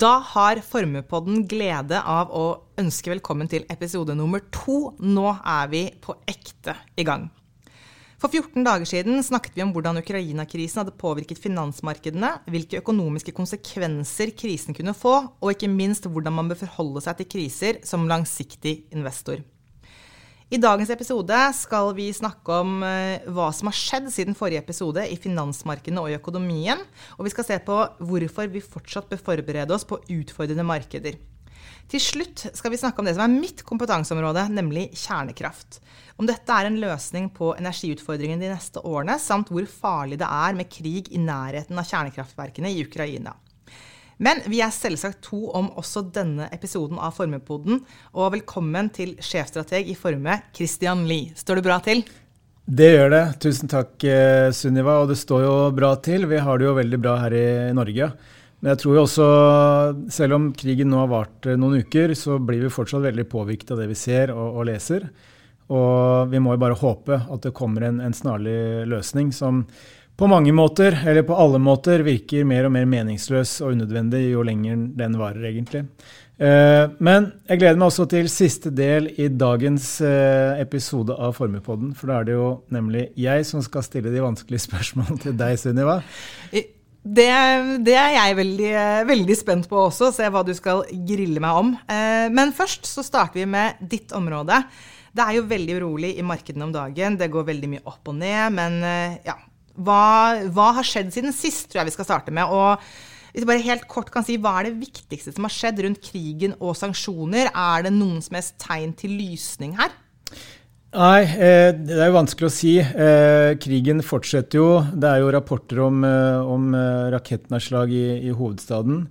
Da har Formuepodden glede av å ønske velkommen til episode nummer to. Nå er vi på ekte i gang. For 14 dager siden snakket vi om hvordan Ukraina-krisen hadde påvirket finansmarkedene, hvilke økonomiske konsekvenser krisen kunne få, og ikke minst hvordan man bør forholde seg til kriser som langsiktig investor. I dagens episode skal vi snakke om eh, hva som har skjedd siden forrige episode i finansmarkedene og i økonomien. Og vi skal se på hvorfor vi fortsatt bør forberede oss på utfordrende markeder. Til slutt skal vi snakke om det som er mitt kompetanseområde, nemlig kjernekraft. Om dette er en løsning på energiutfordringene de neste årene, samt hvor farlig det er med krig i nærheten av kjernekraftverkene i Ukraina. Men vi er selvsagt to om også denne episoden av Formepoden. Og velkommen til sjefstrateg i Forme, Christian Lie. Står det bra til? Det gjør det. Tusen takk, eh, Sunniva. Og det står jo bra til. Vi har det jo veldig bra her i Norge. Men jeg tror jo også, selv om krigen nå har vart eh, noen uker, så blir vi fortsatt veldig påvirket av det vi ser og, og leser. Og vi må jo bare håpe at det kommer en, en snarlig løsning som på mange måter, eller på alle måter, virker mer og mer meningsløs og unødvendig jo lenger den varer, egentlig. Eh, men jeg gleder meg også til siste del i dagens eh, episode av Formuepodden. For da er det jo nemlig jeg som skal stille de vanskelige spørsmålene til deg, Sunniva. Det, det, er jeg veldig, veldig, spent på også, se hva du skal grille meg om. Eh, men først så starter vi med ditt område. Det er jo veldig urolig i markedene om dagen. Det går veldig mye opp og ned. Men ja, hva, hva, har skjedd siden sist, tror jeg vi skal starte med. Og hvis jeg bare helt kort kan si, Hva er det viktigste som har skjedd rundt krigen og sanksjoner? Er det noen som helst tegn til lysning her? Nei, eh, det er jo vanskelig å si. Eh, krigen fortsetter jo. Det er jo rapporter om, eh, om rakettnedslag i, i hovedstaden.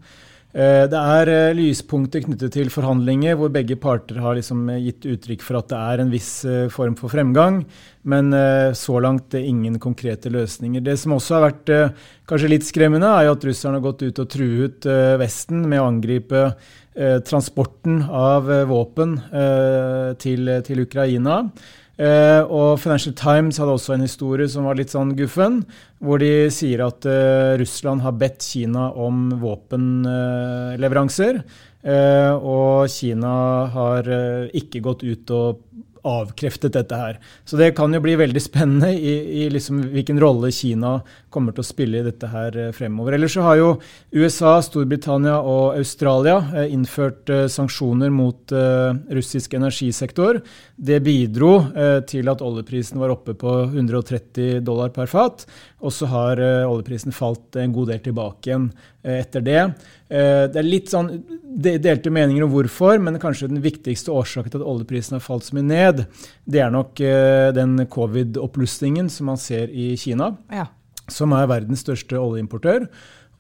Eh, det er eh, lyspunkter knyttet til forhandlinger hvor begge parter har liksom eh, gitt uttrykk for at det er en viss form for fremgang, men så langt ingen konkrete løsninger. Det som også har vært kanskje litt skremmende, er jo at russerne har gått ut og truet Vesten med å angripe transporten av våpen til Ukraina. Uh, og Financial Times hadde også en historie som var litt sånn guffen, hvor de sier at uh, Russland har bedt Kina om våpenleveranser. Uh, og Kina har ikke gått ut og avkreftet dette her. Så det kan jo bli veldig spennende i, i liksom hvilken rolle Kina kommer til å spille i dette her fremover. Ellers så har jo USA, Storbritannia og Australia innført sanksjoner mot russisk energisektor. Det bidro til at oljeprisen var oppe på 130 dollar per fat. Og så har oljeprisen falt en god del tilbake igjen etter det. Det er litt sånn delte meninger om hvorfor, men kanskje den viktigste årsaken til at oljeprisen har falt så mye ned, det er nok den covid-oppblussingen som man ser i Kina. Ja som er verdens største oljeimportør.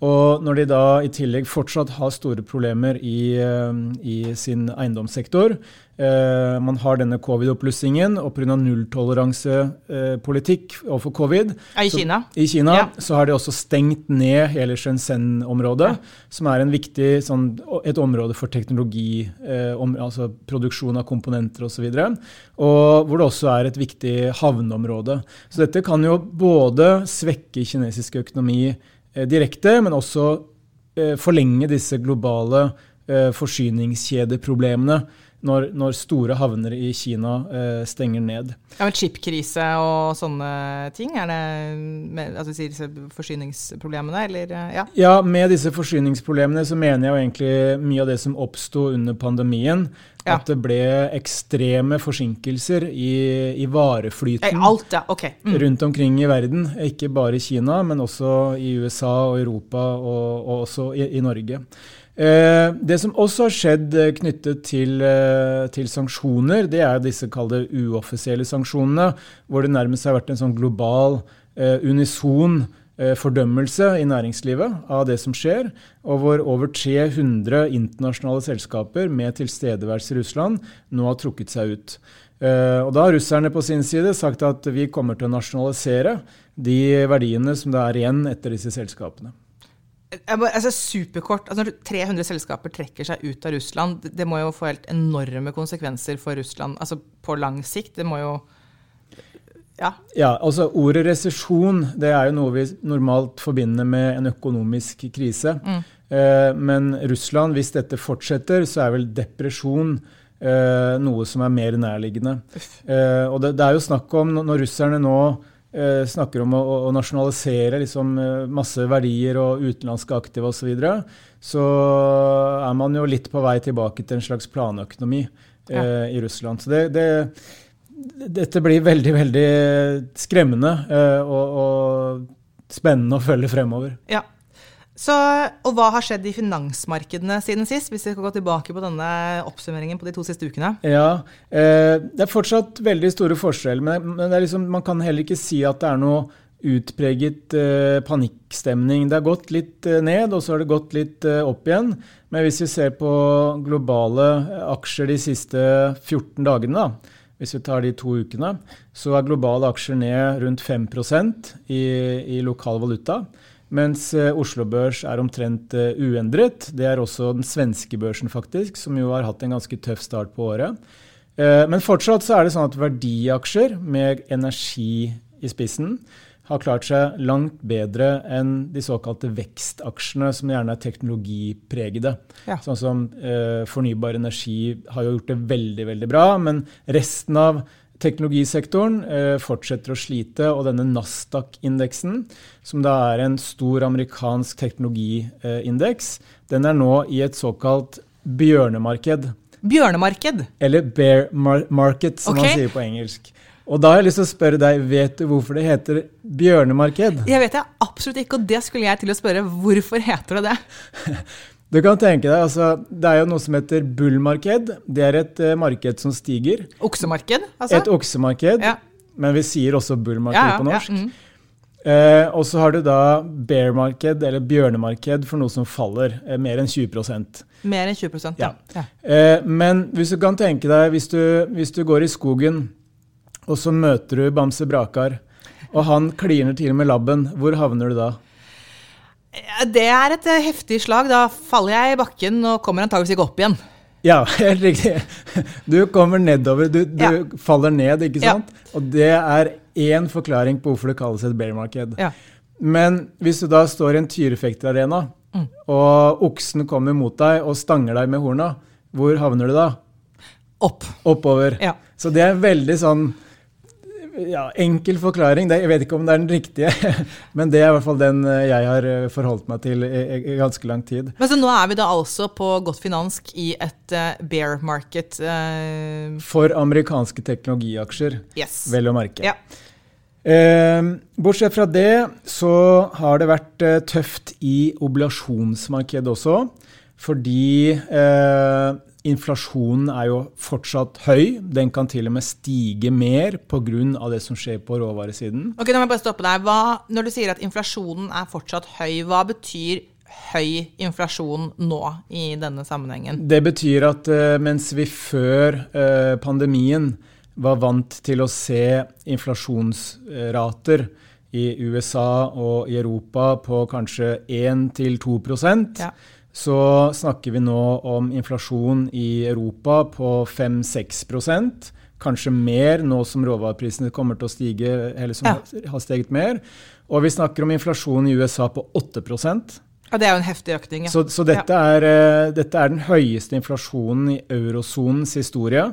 Og når de da i tillegg fortsatt har store problemer i, eh, i sin eiendomssektor, eh, man har denne covid-oppblussingen, og pga. nulltoleransepolitikk eh, overfor covid I Kina, så, i Kina ja. så har de også stengt ned hele Shenzhen-området, ja. som er en viktig, sånn, et område for teknologi, eh, om, altså produksjon av komponenter osv. Og, så og hvor det også er et viktig havneområde. Så dette kan jo både svekke kinesisk økonomi direkte, men også eh, forlenge disse globale eh, forsyningskjedeproblemene når, når, store havner i Kina eh, stenger ned. Ja, men Chipkrise og sånne ting? Er det med, altså, disse forsyningsproblemene, eller? Ja. ja, med disse forsyningsproblemene så mener jeg jo egentlig mye av det som oppsto under pandemien. Ja. At det ble ekstreme forsinkelser i, i vareflyten Alt, ja. okay. mm. rundt omkring i verden. Ikke bare i Kina, men også i USA og Europa, og, og også i, i Norge. Eh, det som også har skjedd eh, knyttet til, eh, til sanksjoner, det er disse kalde uoffisielle sanksjonene, hvor det nærmest har vært en sånn global, unison fordømmelse i næringslivet av det som skjer, og hvor over 300 internasjonale selskaper med tilstedeværelse i Russland nå har trukket seg ut. Og Da har russerne på sin side sagt at vi kommer til å nasjonalisere de verdiene som det er igjen etter disse selskapene. Altså Superkort. altså Når 300 selskaper trekker seg ut av Russland, det må jo få helt enorme konsekvenser for Russland altså på lang sikt. Det må jo ja. ja altså Ordet resesjon det er jo noe vi normalt forbinder med en økonomisk krise. Mm. Eh, men Russland, hvis dette fortsetter, så er vel depresjon eh, noe som er mer nærliggende. Eh, og det, det, er jo snakk om, når russerne nå snakker om å, å nasjonalisere liksom, eh, masse verdier og utenlandske aktive osv., så, videre, så er man jo litt på vei tilbake til en slags planøkonomi ja. i Russland. Så det, det dette blir veldig, veldig skremmende og, og spennende å følge fremover. Ja, så, og hva har skjedd i finansmarkedene siden sist, hvis vi skal gå tilbake på denne oppsummeringen på de to siste ukene? Ja, eh, Det er fortsatt veldig store forskjeller, men, men liksom, man kan heller ikke si at det er noe utpreget eh, panikkstemning. Det har gått litt eh, ned, og så har det gått litt eh, opp igjen. Men hvis vi ser på globale aksjer de siste 14 dagene, da, hvis vi tar de to ukene, så er globale aksjer ned rundt 5 i, i lokal valuta. Mens eh, Oslo Børs er omtrent eh, uendret. Det er også den svenske børsen, faktisk, som jo har hatt en ganske tøff start på året. Eh, men fortsatt så er det sånn at verdiaksjer med energi i spissen har klart seg langt bedre enn de såkalte vekstaksjene, som gjerne er teknologipregede. Ja. Sånn som eh, fornybar energi har jo gjort det veldig, veldig bra, men resten av Teknologisektoren eh, fortsetter å slite, og denne Nasdaq-indeksen, som da er en stor amerikansk teknologiindeks, den er nå i et såkalt bjørnemarked. Bjørnemarked? Eller bear market, som okay. man sier på engelsk. Og da har jeg lyst til å spørre deg, vet du hvorfor det heter bjørnemarked? Jeg vet det absolutt ikke, og det skulle jeg til å spørre. Hvorfor heter det det? Du kan tenke deg, altså, Det er jo noe som heter bullmarked. Det er et uh, marked som stiger. Oksemarked? altså? Et oksemarked, ja. men vi sier også bullmarked ja, ja, på norsk. Mm. Uh, og så har du da bear-marked, eller bjørnemarked, for noe som faller. Uh, mer enn 20% Mer enn 20 ja. ja. Men hvis du kan tenke deg, hvis du, hvis du, går i skogen, og så møter du Bamse Brakar, og han kliner til med labben, hvor havner du da? Det er et eh, heftig slag. Da faller jeg i bakken og kommer antakeligvis ikke opp igjen. Ja, helt riktig. Du kommer nedover. Du, du ja. faller ned, ikke sant? Ja. Og det er én forklaring på hvorfor det kalles et bear market. Ja. Men hvis du da står i en tyrefekterarena, mm. og oksen kommer mot deg og stanger deg med horna, hvor havner du da? Opp. Oppover. Så det er veldig sånn ja, enkel forklaring. Jeg vet ikke om det er den riktige, men det er i hvert fall den eh, jeg har eh, forholdt meg til i, ganske lang tid. Men Så nå er vi da altså på godt finansk i et uh, bear market? For amerikanske teknologiaksjer, yes. vel å merke. Ja. Bortsett fra det så har det vært tøft i obligasjonsmarkedet også. Fordi Inflasjonen er jo fortsatt høy. Den kan til og med stige mer pga. det som skjer på råvaresiden. Ok, da må jeg bare stoppe deg. Hva, når du sier at inflasjonen er fortsatt høy, hva betyr høy inflasjon nå i denne sammenhengen? Det betyr at uh, mens vi før uh, pandemien var vant til å se inflasjonsrater i USA og i Europa på kanskje 1-2 ja så snakker vi nå om inflasjon i Europa på 5-6% Kanskje mer nå som råvareprisene kommer til å stige, eller som ja. har steget mer. Og vi snakker om inflasjon i USA på 8% ja, Det er jo en heftig økning. Ja. Så, så dette, ja. er, uh, dette, er, den høyeste inflasjonen i eurosonens historie.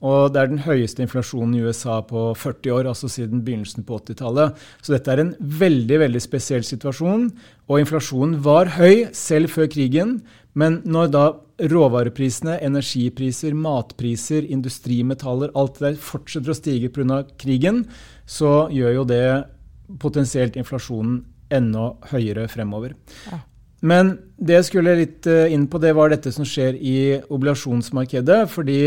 Og det er den høyeste inflasjonen i USA på 40 år, altså siden begynnelsen på 80-tallet. Så dette er en veldig veldig spesiell situasjon. Og inflasjonen var høy selv før krigen. Men når da råvareprisene, energipriser, matpriser, industrimetaller, alt det der fortsetter å stige pga. krigen, så gjør jo det potensielt inflasjonen enda høyere fremover. Ja. Men det jeg skulle litt eh, inn på, det var dette som skjer i obligasjonsmarkedet. fordi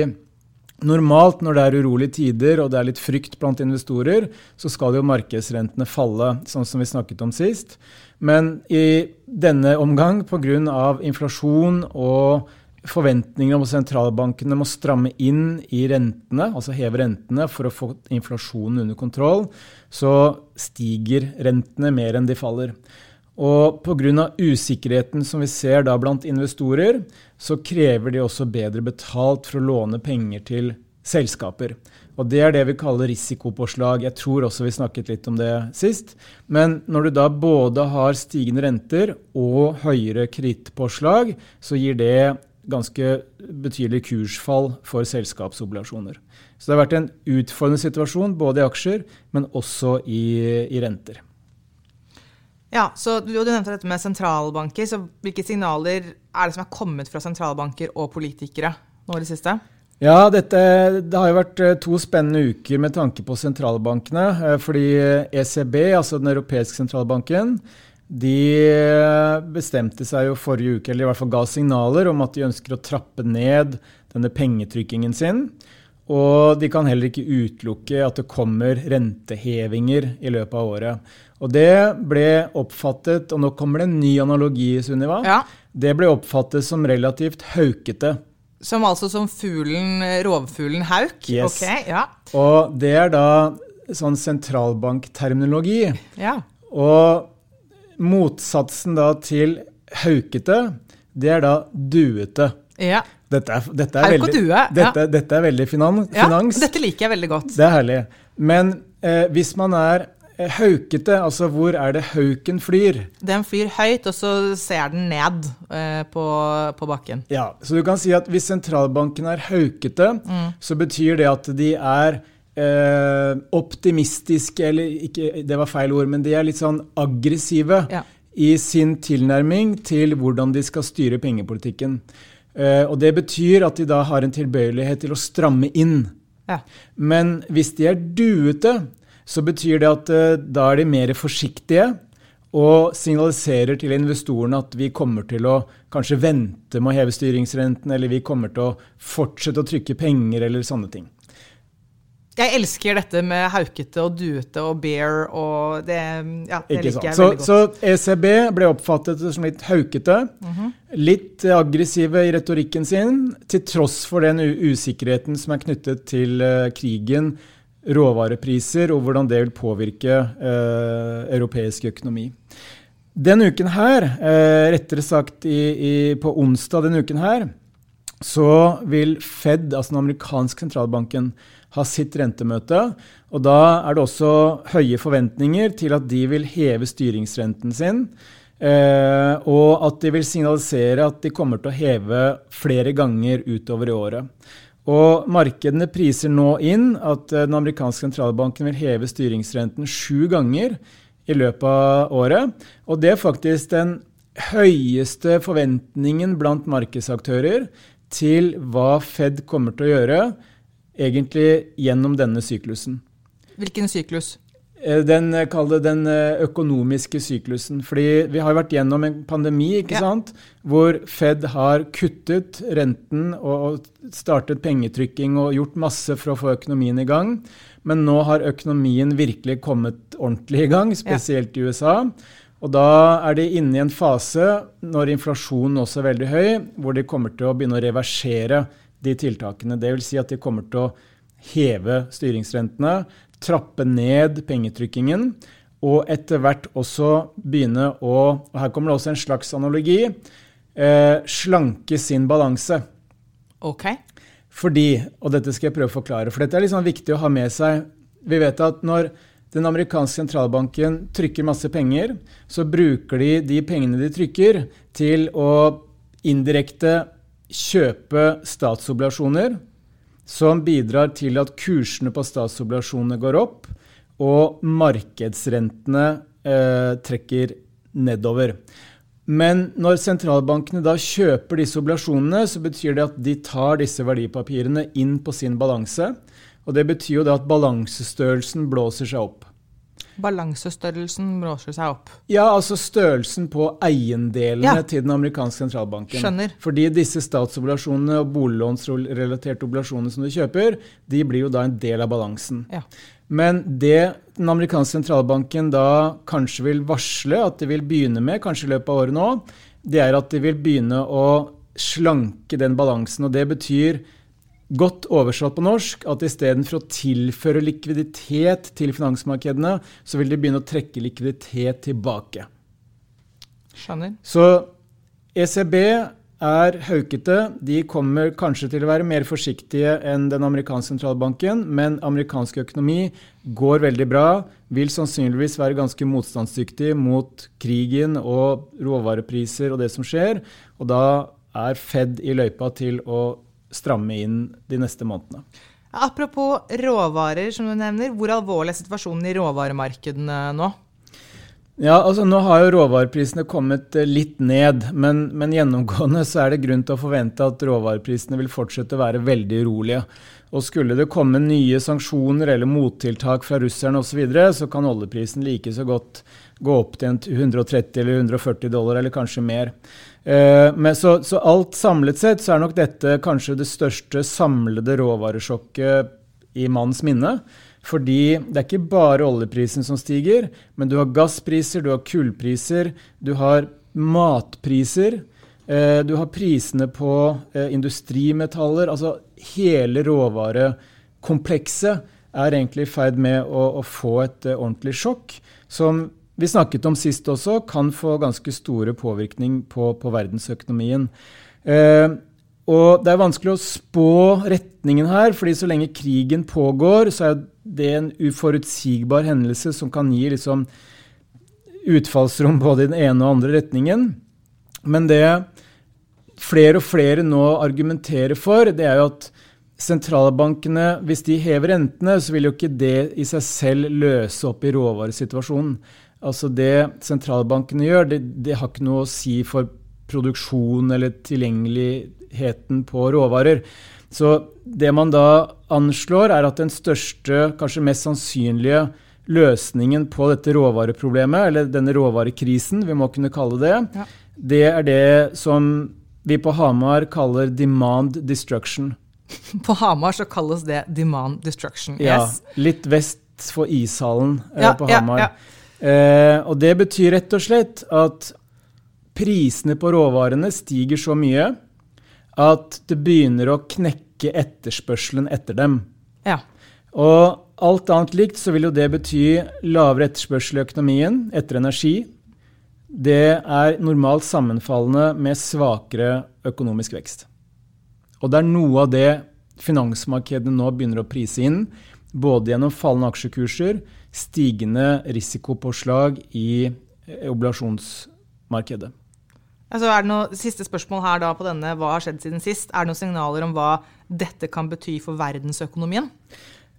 Normalt når det er urolige tider og det er litt frykt blant investorer, så skal jo markedsrentene falle, sånn som vi snakket om sist. Men i denne omgang, pga. inflasjon og forventninger om at sentralbankene må stramme inn i rentene, altså heve rentene for å få inflasjonen under kontroll, så stiger rentene mer enn de faller. Og pga. usikkerheten som vi ser da blant investorer, så krever de også bedre betalt for å låne penger til selskaper. Og Det er det vi kaller risikopåslag. Jeg tror også vi snakket litt om det sist. Men når du da både har stigende renter og høyere kredittpåslag, så gir det ganske betydelig kursfall for selskapsobligasjoner. Så det har vært en utfordrende situasjon både i aksjer, men også i, i renter. Ja, så Du nevnte dette med sentralbanker. så Hvilke signaler er det som er kommet fra sentralbanker og politikere nå i det siste? Ja, dette, Det har jo vært eh, to spennende uker med tanke på sentralbankene. Eh, fordi ECB, altså den europeiske sentralbanken, de eh, bestemte seg jo forrige uke, eller i hvert fall ga signaler om at de ønsker å trappe ned denne pengetrykkingen sin. Og de kan heller ikke utelukke at det kommer rentehevinger i løpet av året. Og det ble oppfattet, og nå kommer det en ny analogi, Sunniva. Ja. Det ble oppfattet som relativt haukete. Som altså som fuglen, rovfuglen hauk? Yes. Okay, ja. Og det er da sånn sentralbankterminologi. Ja. Og motsatsen da til haukete, det er da duete. Ja. Dette er, dette er, veldig, due, dette, dette er veldig finans. Ja, dette liker jeg veldig godt. Det er herlig. Men eh, hvis man er Eh, haukete, altså hvor er det hauken flyr? Den flyr høyt, og så ser den ned eh, på, på, bakken. Ja, Så du kan si at hvis sentralbanken er haukete, mm. så betyr det at de er eh, optimistiske, eller ikke, det var feil ord, men de er litt sånn aggressive ja. i sin tilnærming til hvordan de skal styre pengepolitikken. Eh, og det betyr at de da har en tilbøyelighet til å stramme inn. Ja. Men hvis de er duete, så betyr det at uh, da er de mer forsiktige og signaliserer til investorene at vi kommer til å kanskje vente med å heve styringsrenten, eller vi kommer til å fortsette å trykke penger, eller sånne ting. Jeg elsker dette med haukete og duete og bear og det, ja, det liker jeg så, veldig godt. Så ECB ble oppfattet som litt haukete, mm -hmm. litt aggressive i retorikken sin, til tross for den usikkerheten som er knyttet til uh, krigen råvarepriser og hvordan det vil påvirke uh, europeisk økonomi. Denne uken her, uh, rettere sagt i, i, på onsdag denne uken her, så vil Fed, altså den amerikanske sentralbanken, ha sitt rentemøte. Og da er det også høye forventninger til at de vil heve styringsrenten sin. Eh, og at de vil signalisere at de kommer til å heve flere ganger utover i året. Og markedene priser nå inn at eh, den amerikanske sentralbanken vil heve styringsrenten sju ganger i løpet av året. Og det er faktisk den høyeste forventningen blant markedsaktører til hva Fed kommer til å gjøre egentlig gjennom denne syklusen. Hvilken syklus? Eh, den, eh, den eh, økonomiske syklusen. Fordi vi har vært gjennom en pandemi ikke ja. sant? hvor Fed har kuttet renten og startet pengetrykking og gjort masse for å få økonomien i gang. Men nå har økonomien virkelig kommet ordentlig i gang, spesielt ja. i USA. Og da er de inne i en fase, når inflasjonen også er veldig høy, hvor de kommer til å begynne å reversere de tiltakene. Dvs. Si at de kommer til å heve styringsrentene trappe ned pengetrykkingen, og etter hvert også begynne å og Her kommer det også en slags analogi. Eh, slanke sin balanse. Ok. Fordi, og dette skal jeg prøve å forklare, for dette er liksom viktig å ha med seg. Vi vet at når den amerikanske sentralbanken trykker masse penger, så bruker de de pengene de trykker, til å indirekte kjøpe statsobligasjoner som bidrar til at kursene på statsobligasjonene går opp, og markedsrentene eh, trekker nedover. Men når sentralbankene da kjøper disse obligasjonene, så betyr det at de tar disse verdipapirene inn på sin balanse. Og det betyr jo da at balansestørrelsen blåser seg opp. Balansestørrelsen blåser seg opp? Ja, altså størrelsen på eiendelene ja. til den amerikanske sentralbanken. Skjønner. Fordi disse statsobligasjonene og boliglånsrelaterte obligasjoner som du kjøper, de blir jo da en del av balansen. Ja. Men det den amerikanske sentralbanken da kanskje vil varsle at de vil begynne med, kanskje i løpet av året nå, det er at de vil begynne å slanke den balansen. Og det betyr Godt oversatt på norsk at istedenfor å tilføre likviditet til finansmarkedene, så vil de begynne å trekke likviditet tilbake. Skjønner. Så ECB er haukete. De kommer kanskje til å være mer forsiktige enn den amerikanske sentralbanken, men amerikansk økonomi går veldig bra. Vil sannsynligvis være ganske motstandsdyktig mot krigen og råvarepriser og det som skjer. Og da er Fed i løypa til å stramme inn de neste månedene. Apropos råvarer, som du nevner. Hvor alvorlig er situasjonen i råvaremarkedene nå? Ja, altså Nå har jo råvareprisene kommet eh, litt ned, men, men, gjennomgående så er det grunn til å forvente at råvareprisene vil fortsette å være veldig urolige. Og Skulle det komme nye sanksjoner eller mottiltak fra russerne osv., så, videre, så kan oljeprisen like så godt gå opp til 130 eller 140 dollar, eller kanskje mer. Eh, men så, så alt samlet sett så er nok dette kanskje det største samlede råvaresjokket i manns minne. Fordi det er ikke bare oljeprisen som stiger, men du har gasspriser, du har kullpriser, du har matpriser. Eh, du har prisene på eh, industrimetaller. Altså hele råvarekomplekset er egentlig i ferd med å, å få et ordentlig sjokk, som vi snakket om sist også, kan få ganske store påvirkning på, på verdensøkonomien. Eh, og det er vanskelig å spå retningen her, fordi så lenge krigen pågår, så er det en uforutsigbar hendelse som kan gi liksom utfallsrom både i den ene og andre retningen. Men det flere og flere nå argumenterer for, det er jo at sentralbankene, hvis de hever rentene, så vil jo ikke det i seg selv løse opp i råvaresituasjonen. Altså Det sentralbankene gjør, det, det har ikke noe å si for produksjon eller tilgjengeligheten på råvarer. Så det man da anslår, er at den største, kanskje mest sannsynlige løsningen på dette råvareproblemet, eller denne råvarekrisen, vi må kunne kalle det, ja. det er det som vi på Hamar kaller demand destruction. På Hamar så kalles det demand destruction. Yes. Ja, litt vest for ishallen eh, ja, på Hamar. Eh, og det betyr rett og slett at prisene på råvarene stiger så mye at det begynner å knekke etterspørselen etter dem. Ja. Og alt annet likt så vil jo det bety lavere etterspørsel i økonomien etter energi. Det er normalt sammenfallende med svakere økonomisk vekst. Og det er noe av det finansmarkedene nå begynner å prise inn, både gjennom fallende aksjekurser, stigende risikopåslag i oblasjonsmarkedet. Altså, er det noe Siste spørsmål her da på denne, hva har skjedd siden sist? Er det noen signaler om hva dette kan bety for verdensøkonomien?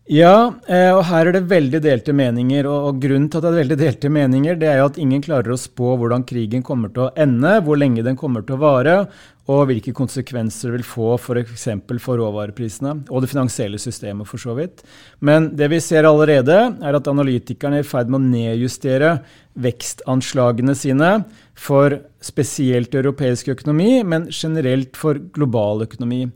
Ja, eh, og her er det veldig delte meninger. Og grunnen til at det er veldig delte meninger, det er jo at ingen klarer å spå hvordan krigen kommer til å ende, hvor lenge den kommer til å vare, og hvilke konsekvenser det vil få f.eks. For, for råvareprisene og det finansielle systemet, for så vidt. Men det vi ser allerede, er at analytikerne er i ferd med å nedjustere vekstanslagene sine for spesielt europeisk økonomi, men generelt for global økonomi.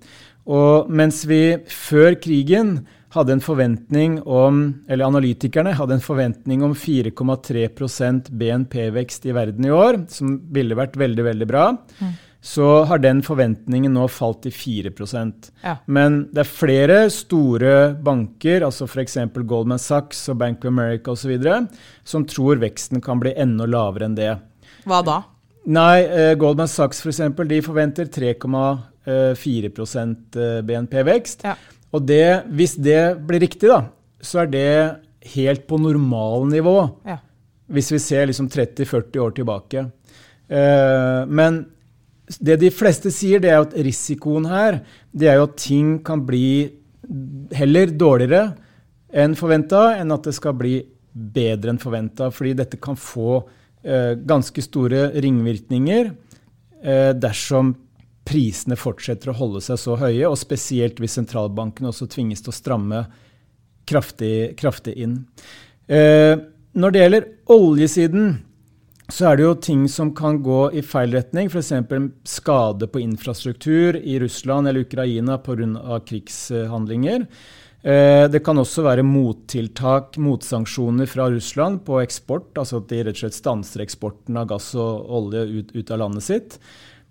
Og mens vi før krigen hadde en forventning om, eller analytikerne hadde en forventning om 4,3% BNP-vekst i verden i år, som ville vært veldig, veldig bra. Mm. Så har den forventningen nå falt til 4 ja. Men det er flere store banker, altså f.eks. Goldman Sachs og Bank of America osv., som tror veksten kan bli enda lavere enn det. Hva da? Nei, eh, Goldman Sachs for eksempel, de forventer 3,4 eh, BNP-vekst. Ja. Og det, hvis det blir riktig, da, så er det helt på normalnivå. Ja. Hvis vi ser liksom 30-40 år tilbake. Eh, men det de fleste sier, det er at risikoen her det er jo at ting kan bli heller dårligere enn forventa, enn at det skal bli bedre enn forventa. Fordi dette kan få eh, ganske store ringvirkninger eh, dersom prisene fortsetter å holde seg så høye, og spesielt hvis sentralbanken også tvinges til å stramme kraftig, kraftig inn. Eh, når det gjelder oljesiden, så er det jo ting som kan gå i feil retning. F.eks. skade på infrastruktur i Russland eller Ukraina pga. krigshandlinger. Eh, det kan også være mottiltak, motsanksjoner fra Russland på eksport. Altså at de rett og slett stanser eksporten av gass og olje ut, ut av landet sitt.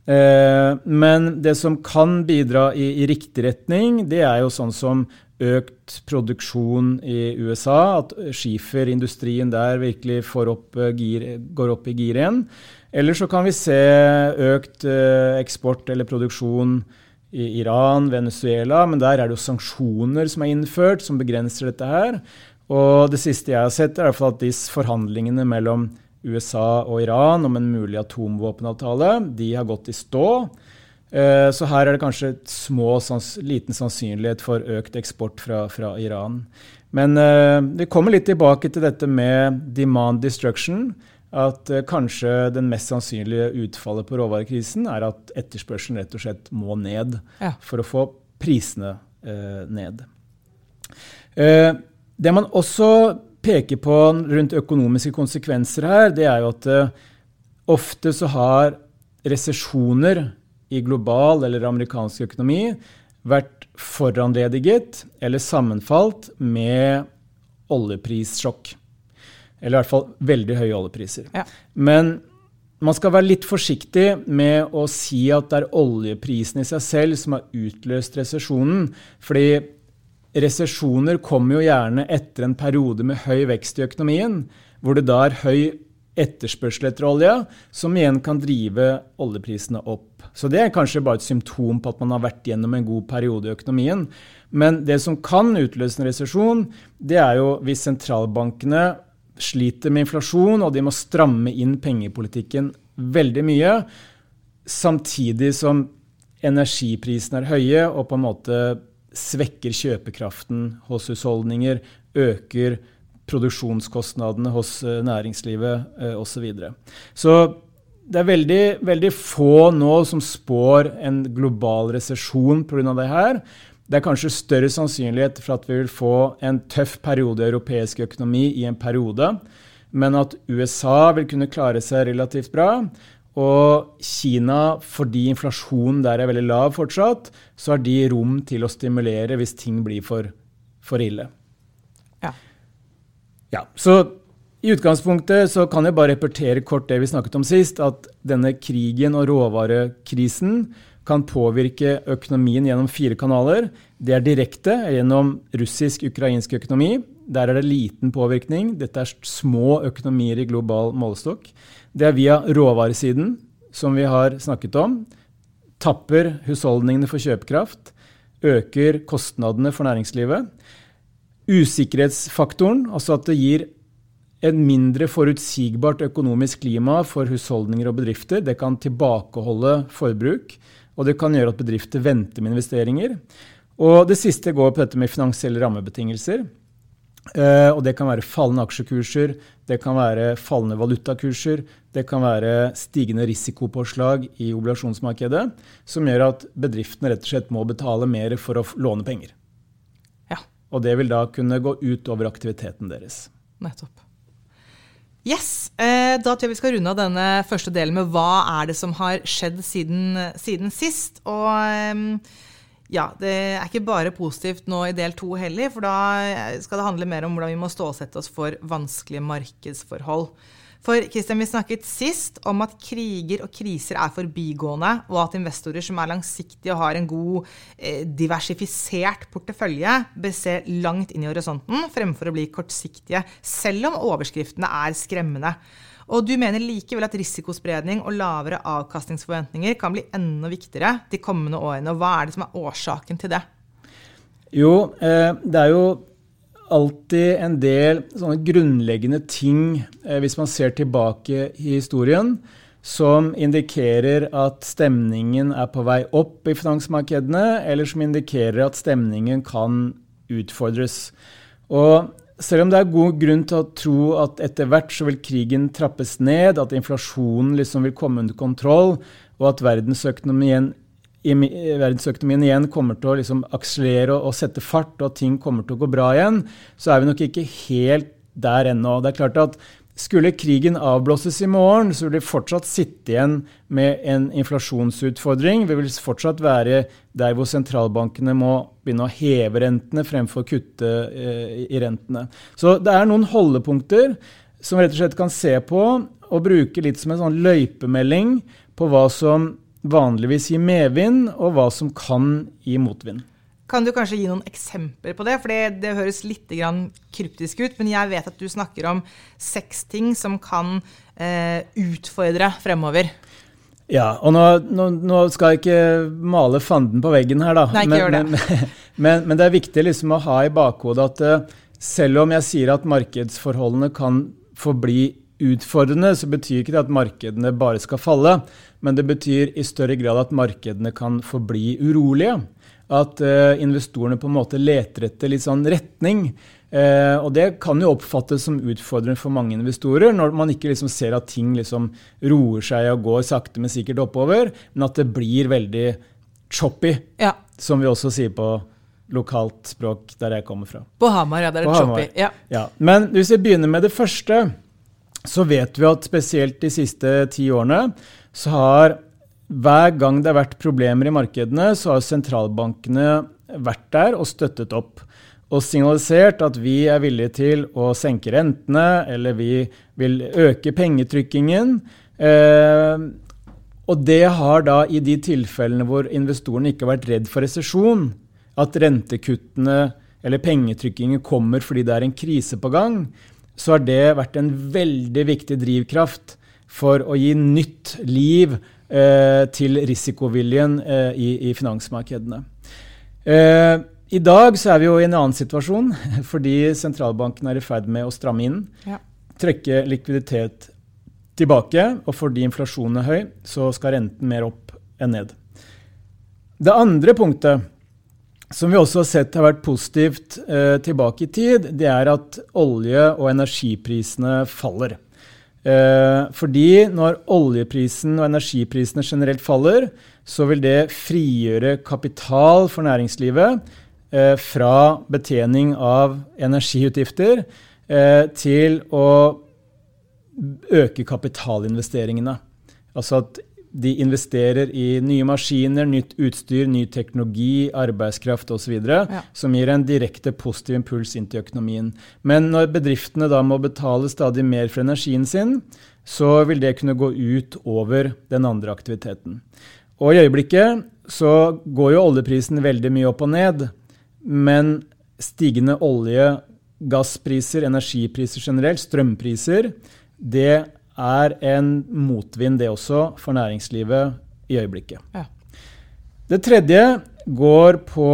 Eh, men det som kan bidra i, i, riktig retning, det er jo sånn som økt produksjon i USA, at skiferindustrien der virkelig opp gir, går opp i gir igjen. Eller så kan vi se økt eksport eller produksjon i Iran, Venezuela, men der er det jo sanksjoner som er innført, som begrenser dette her. Og det siste jeg har sett, er at disse forhandlingene mellom USA og Iran om en mulig atomvåpenavtale, de har gått i stå. Eh, så her er det kanskje små, liten sannsynlighet for økt eksport fra, fra Iran. Men uh, vi kommer litt tilbake til dette med demand destruction. At uh, kanskje den mest sannsynlige utfallet på råvarekrisen er at etterspørselen rett og slett må ned ja. for å få prisene ned. det man også peker på rundt økonomiske konsekvenser her, det er jo at ofte så har resesjoner i global eller amerikansk økonomi vært foranlediget eller sammenfalt med oljeprissjokk. Eller i hvert fall veldig høye oljepriser. Ja. Men man skal være litt forsiktig med å si at det er oljeprisen i seg selv som har utløst resesjonen. Fordi resesjoner kommer jo gjerne etter en periode med høy vekst i økonomien, hvor det da er høy etterspørsel etter olje, som igjen kan drive oljeprisene opp. Så det er kanskje bare et symptom på at man har vært gjennom en god periode i økonomien. Men det som kan utløse en resesjon, det er jo hvis sentralbankene sliter med inflasjon, og de må stramme inn pengepolitikken veldig mye, samtidig som energiprisene er høye og på en måte svekker kjøpekraften hos husholdninger, øker produksjonskostnadene hos eh, næringslivet eh, osv. Så, videre. så det er veldig, veldig, få nå som spår en global resesjon pga. det her. Det er kanskje større sannsynlighet for at vi vil få en tøff periode i europeisk økonomi i en periode, men at USA vil kunne klare seg relativt bra. Og Kina, fordi inflasjonen der er veldig lav fortsatt, så har de rom til å stimulere hvis ting blir for, for ille. Ja, ja. så i utgangspunktet så kan jeg bare repetere kort det vi snakket om sist, at denne krigen og råvarekrisen kan påvirke økonomien gjennom fire kanaler. Det er direkte gjennom russisk-ukrainsk økonomi. Der er det liten påvirkning. Dette er små økonomier i global målestokk. Det er via råvaresiden, som vi har snakket om. Tapper husholdningene for kjøpekraft. Øker kostnadene for næringslivet. Usikkerhetsfaktoren, altså at det gir et mindre forutsigbart økonomisk klima for husholdninger og bedrifter. Det kan tilbakeholde forbruk, og det kan gjøre at bedrifter venter med investeringer. Og det siste går på dette med finansielle rammebetingelser. Eh, og det kan være fallende aksjekurser, det kan være fallende valutakurser, det kan være stigende risikopåslag i obligasjonsmarkedet, som gjør at bedriftene rett og slett må betale mer for å låne penger. Ja. Og det vil da kunne gå ut over aktiviteten deres. Nettopp. Yes, eh, Da tror jeg vi skal runde av denne første delen med hva er det som har skjedd siden, siden sist. Og ehm, ja, det er ikke bare positivt nå i del to heller, for da skal det handle mer om hvordan vi må stålsette oss for vanskelige markedsforhold. For Christian, vi snakket sist om at kriger og kriser er forbigående, og at investorer som er langsiktige og har en god eh, diversifisert portefølje, bør se langt inn i horisonten fremfor å bli kortsiktige, selv om overskriftene er skremmende. Og du mener likevel at risikospredning og lavere avkastningsforventninger kan bli enda viktigere de kommende årene. og Hva er det som er årsaken til det? Jo, eh, det er jo alltid en del sånne grunnleggende ting, eh, hvis man ser tilbake i historien, som indikerer at stemningen er på vei opp i finansmarkedene, eller som indikerer at stemningen kan utfordres. Og selv om det er god grunn til å tro at etter hvert så vil krigen trappes ned, at inflasjonen liksom vil komme under kontroll, og at verdensøkonomien verdensøkonomien igjen kommer til å liksom akselere og, og, sette fart, og at ting kommer til å gå bra igjen, så er vi nok ikke helt der ennå. Det er klart at skulle krigen avblåses i morgen, så vil vi fortsatt sitte igjen med en inflasjonsutfordring. Vi vil fortsatt være der hvor sentralbankene må begynne å heve rentene fremfor å kutte eh, i rentene. Så det er noen holdepunkter som vi rett og slett kan se på og bruke litt som en sånn løypemelding på hva som vanligvis gir medvind, og hva som kan gi motvind. Kan du kanskje gi noen eksempler på det? For det, det høres litt kryptisk ut, men jeg vet at du snakker om seks ting som kan eh, utfordre fremover. Ja, og nå, nå, nå, skal jeg ikke male fanden på veggen her, da. Nei, ikke men, gjør det. Men, men, men, det er viktig liksom å ha i bakhodet at uh, selv om jeg sier at markedsforholdene kan forbli utfordrende, så betyr ikke det at markedene bare skal falle. Men det betyr i større grad at markedene kan forbli urolige at uh, investorene på en måte leter etter litt sånn retning. Eh, og det kan jo oppfattes som utfordrende for mange investorer, når man ikke liksom ser at ting liksom roer seg og går sakte, men sikkert oppover, men at det blir veldig choppy, ja. som vi også sier på lokalt språk der jeg kommer fra. På Hamar, ja. Det er choppy. Ja. ja. Men hvis vi begynner med det første, så vet vi at spesielt de siste ti årene så har hver gang det har vært problemer i markedene, så har sentralbankene vært der og støttet opp. Og signalisert at vi er villige til å senke rentene, eller vi vil øke pengetrykkingen. Eh, og det har da i de tilfellene hvor investorene ikke har vært redd for resesjon, at rentekuttene eller pengetrykkingen kommer fordi det er en krise på gang, så har det vært en veldig viktig drivkraft for å gi nytt liv Eh, til risikoviljen eh, i, i finansmarkedene. Eh, I dag så er vi jo i en annen situasjon fordi sentralbanken er i ferd med å stramme inn. Ja. Trekke likviditet tilbake, og fordi inflasjonen er høy, så skal renten mer opp enn ned. Det andre punktet som vi også har sett har vært positivt eh, tilbake i tid, det er at olje- og energiprisene faller. Eh, fordi når oljeprisen og energiprisene generelt faller, så vil det frigjøre kapital for næringslivet eh, fra betjening av energiutgifter eh, til å øke kapitalinvesteringene. Altså at de investerer i nye maskiner, nytt utstyr, ny teknologi, arbeidskraft osv. Ja. Som gir en direkte positiv impuls inn til økonomien. Men når bedriftene da må betale stadig mer for energien sin, så vil det kunne gå ut over den andre aktiviteten. Og i øyeblikket så går jo oljeprisen veldig mye opp og ned. Men stigende olje, gasspriser, energipriser generelt, strømpriser, det er en motvind, det også, for næringslivet i øyeblikket. Ja. Det tredje går på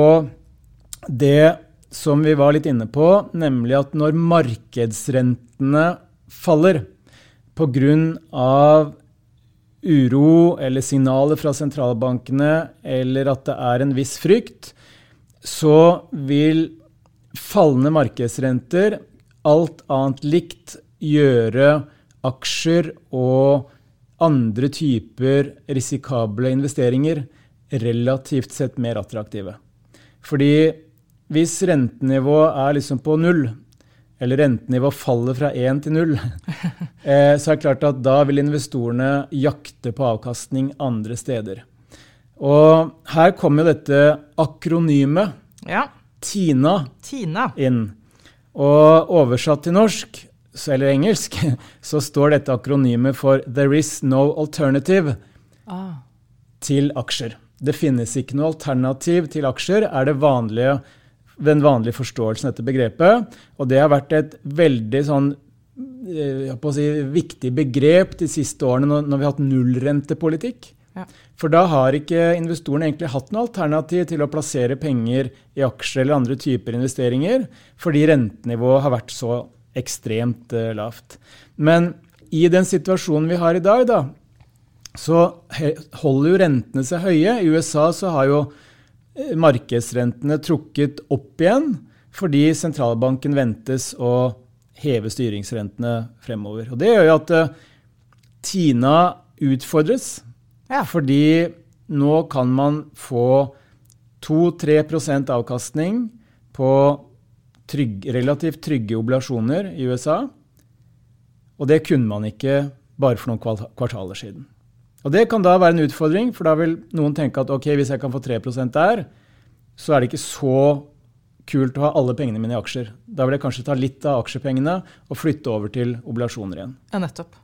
det som vi var litt inne på, nemlig at når markedsrentene faller pga. uro eller signaler fra sentralbankene, eller at det er en viss frykt, så vil fallende markedsrenter alt annet likt gjøre aksjer og andre typer risikable investeringer relativt sett mer attraktive. Fordi hvis rentenivået er liksom på null, eller rentenivået faller fra én til null, eh, så er det klart at da vil investorene jakte på avkastning andre steder. Og her kommer jo dette akronymet, ja. TINA, Tina, inn. Og oversatt til norsk eller engelsk, så står dette akronymet for 'There is no alternative' ah. til aksjer. Det finnes ikke noe alternativ til aksjer, er det vanlige, den vanlige forståelsen av dette begrepet. Og det har vært et veldig sånn, eh, si, viktig begrep de siste årene når, vi har hatt nullrentepolitikk. Ja. For da har ikke investorene egentlig hatt noe alternativ til å plassere penger i aksjer eller andre typer investeringer, fordi rentenivået har vært så ekstremt uh, lavt. Men i den situasjonen vi har i dag, da, så holder jo rentene seg høye. I USA så har jo eh, markedsrentene trukket opp igjen fordi sentralbanken ventes å heve styringsrentene fremover. Og Det gjør jo at uh, Tina utfordres. Ja. Fordi nå kan man få 2-3% avkastning på trygg, relativt trygge oblasjoner i USA. Og det kunne man ikke bare for noen kvartaler siden. Og Det kan da være en utfordring, for da vil noen tenke at ok, hvis jeg kan få 3% der, så er det ikke så kult å ha alle pengene mine i aksjer. Da vil jeg kanskje ta litt av aksjepengene og flytte over til oblasjoner igjen. Ja, nettopp.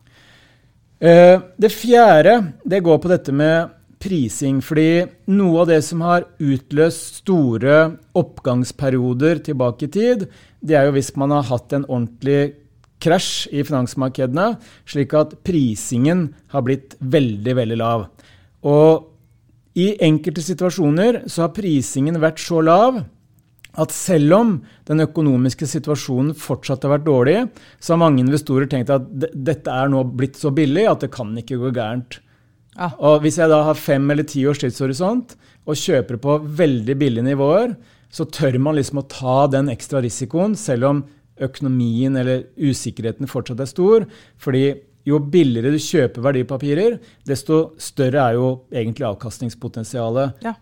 Eh, det fjerde det går på dette med prising. Fordi noe av det som har utløst store oppgangsperioder tilbake i tid, det er jo hvis man har hatt en ordentlig krasj i finansmarkedene, slik at prisingen har blitt veldig, veldig lav. Og i enkelte situasjoner så har prisingen vært så lav at selv om den økonomiske situasjonen fortsatt har vært dårlig, så har mange investorer tenkt at dette er nå blitt så billig at det kan ikke gå gærent. Ja. Og hvis jeg da har fem eller ti års tidshorisont og kjøper på veldig billige nivåer, så tør man liksom å ta den ekstra risikoen, selv om økonomien eller usikkerheten fortsatt er stor. fordi jo billigere du kjøper verdipapirer, desto større er jo egentlig avkastningspotensialet ja.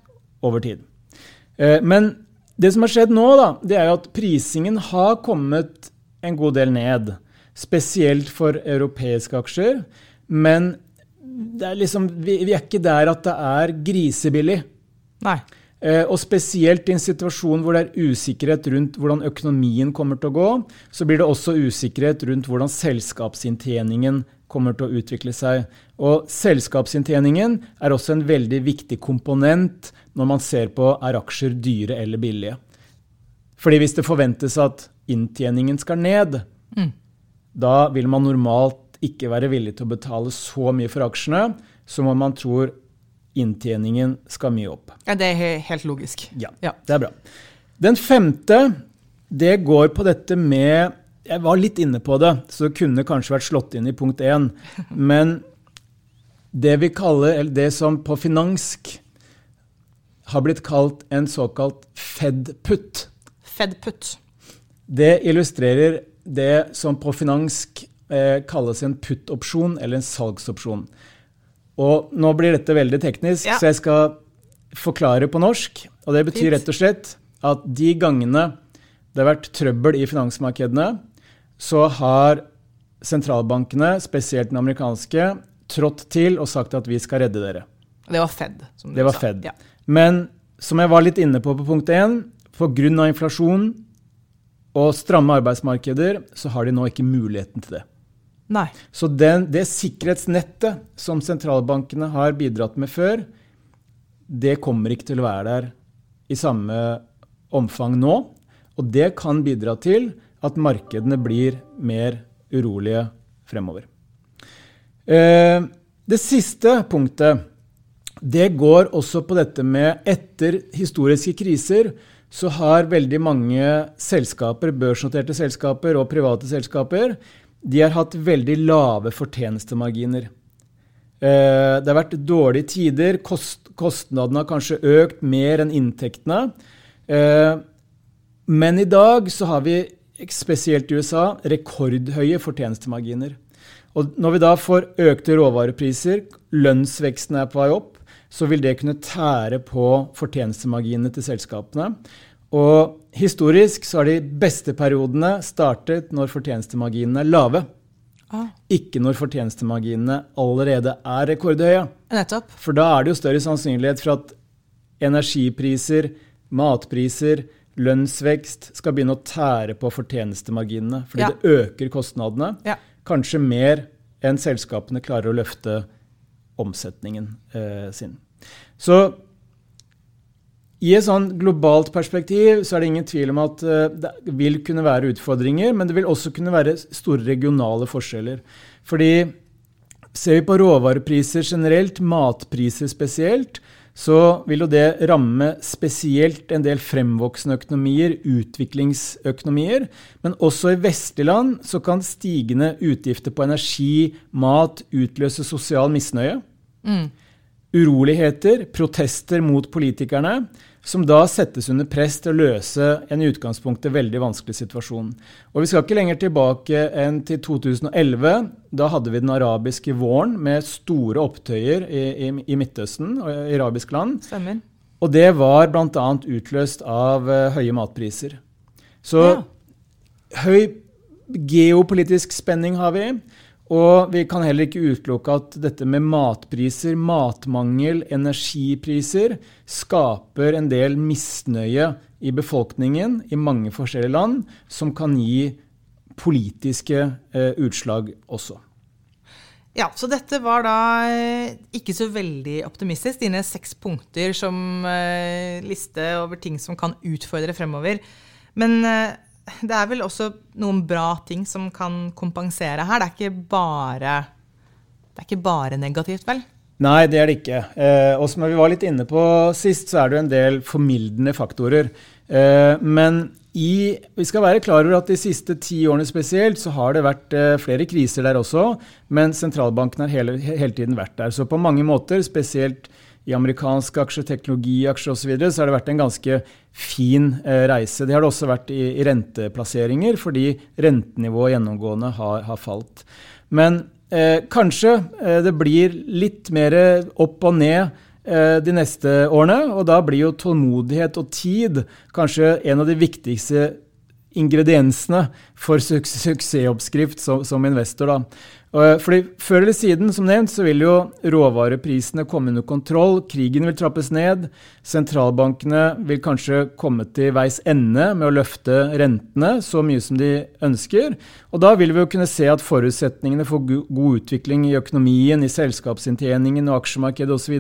over tid. Eh, men det som har skjedd nå, da, det er jo at prisingen har kommet en god del ned. Spesielt for europeiske aksjer. Men er liksom, vi, vi, er ikke der at det er grisebillig. Nei. Eh, og spesielt i en situasjon hvor det er usikkerhet rundt hvordan økonomien kommer til å gå, så blir det også usikkerhet rundt hvordan selskapsinntjeningen kommer til å utvikle seg. Og selskapsinntjeningen er også en veldig viktig komponent når man ser på er aksjer dyre eller billige. Fordi hvis det forventes at inntjeningen skal ned, mm. da vil man normalt ikke være villig til å betale så mye for aksjene som om man tror inntjeningen skal mye opp. Ja, Det er helt logisk. Ja, ja. det er bra. Den femte, det går på dette med Jeg var litt inne på det, så det kunne kanskje vært slått inn i punkt én. Men det vi kaller, eller det som på finansk har blitt kalt en såkalt Fed-putt. Fed-putt. Det illustrerer det som på finansk kalles en put-opsjon eller en salgsopsjon. Og nå blir dette veldig teknisk, ja. så jeg skal forklare på norsk. Og det betyr rett og slett at de gangene det har vært trøbbel i finansmarkedene, så har sentralbankene, spesielt den amerikanske, trådt til og sagt at vi skal redde dere. Det var Fed. som du det var sa. Fed. Ja. Men som jeg var litt inne på på punkt 1, pga. inflasjon og stramme arbeidsmarkeder, så har de nå ikke muligheten til det. Nei. Så den, det sikkerhetsnettet som sentralbankene har bidratt med før, det kommer ikke til å være der i samme omfang nå. Og det kan bidra til at markedene blir mer urolige fremover. Eh, det siste punktet det går også på dette med etter historiske kriser så har veldig mange selskaper, børsnoterte selskaper og private selskaper, de har hatt veldig lave fortjenestemarginer. Eh, det har vært dårlige tider. Kost, kostnadene har kanskje økt mer enn inntektene. Eh, men i dag så har vi, spesielt i USA, rekordhøye fortjenestemarginer. Og når vi da får økte råvarepriser, lønnsveksten er på vei opp, så vil det kunne tære på fortjenestemarginene til selskapene. Og historisk så har de beste periodene startet når fortjenestemarginene er lave. Ah. Ikke når fortjenestemarginene allerede er rekordhøye. Nettopp. For da er det jo større sannsynlighet for at energipriser, matpriser, lønnsvekst skal begynne å tære på fortjenestemarginene. Fordi ja. det øker kostnadene. Ja. Kanskje mer enn selskapene klarer å løfte omsetningen eh, sin. Så i et sånn globalt perspektiv så er det ingen tvil om at eh, det vil kunne være utfordringer, men det vil også kunne være store regionale forskjeller. Fordi ser vi på råvarepriser generelt, matpriser spesielt, så vil jo det ramme spesielt en del fremvoksende økonomier, utviklingsøkonomier. Men også i vestlige land så kan stigende utgifter på energi, mat, utløse sosial misnøye. Mm. Uroligheter, protester mot politikerne som da settes under press til å løse en i utgangspunktet veldig vanskelig situasjon. Og Vi skal ikke lenger tilbake enn til 2011. Da hadde vi den arabiske våren med store opptøyer i, i, i Midtøsten og i arabiske land. Stemmer. Og det var bl.a. utløst av uh, høye matpriser. Så ja. høy geopolitisk spenning har vi. Og vi kan heller ikke utelukke at dette med matpriser, matmangel, energipriser skaper en del misnøye i befolkningen i mange forskjellige land, som kan gi politiske eh, utslag også. Ja, så dette var da eh, ikke så veldig optimistisk. Dine seks punkter som eh, liste over ting som kan utfordre fremover. Men eh, det er vel også noen bra ting som kan kompensere her. Det er ikke bare, det er ikke bare negativt, vel? Nei, det er det ikke. Eh, og som vi var litt inne på sist, så er det en del formildende faktorer. Eh, men i, vi skal være klar over at de siste ti årene spesielt så har det vært eh, flere kriser der også, men sentralbanken har hele, hele, tiden vært der. Så på mange måter, spesielt i amerikanske aksjer, teknologiaksjer osv., så, videre, så har det vært en ganske fin eh, reise. Det har det også vært i, renteplasseringer, fordi rentenivået gjennomgående har, har falt. Men eh, kanskje eh, det blir litt mer opp og ned Eh, de neste årene. Og da blir jo tålmodighet og tid kanskje en av de viktigste ingrediensene for suksessoppskrift som, som investor. Da. Fordi Før eller siden som nevnt, så vil jo råvareprisene komme under kontroll. Krigen vil trappes ned. Sentralbankene vil kanskje komme til veis ende med å løfte rentene så mye som de ønsker. Og Da vil vi jo kunne se at forutsetningene for god utvikling i økonomien, i selskapsinntjeningen og aksjemarkedet osv.,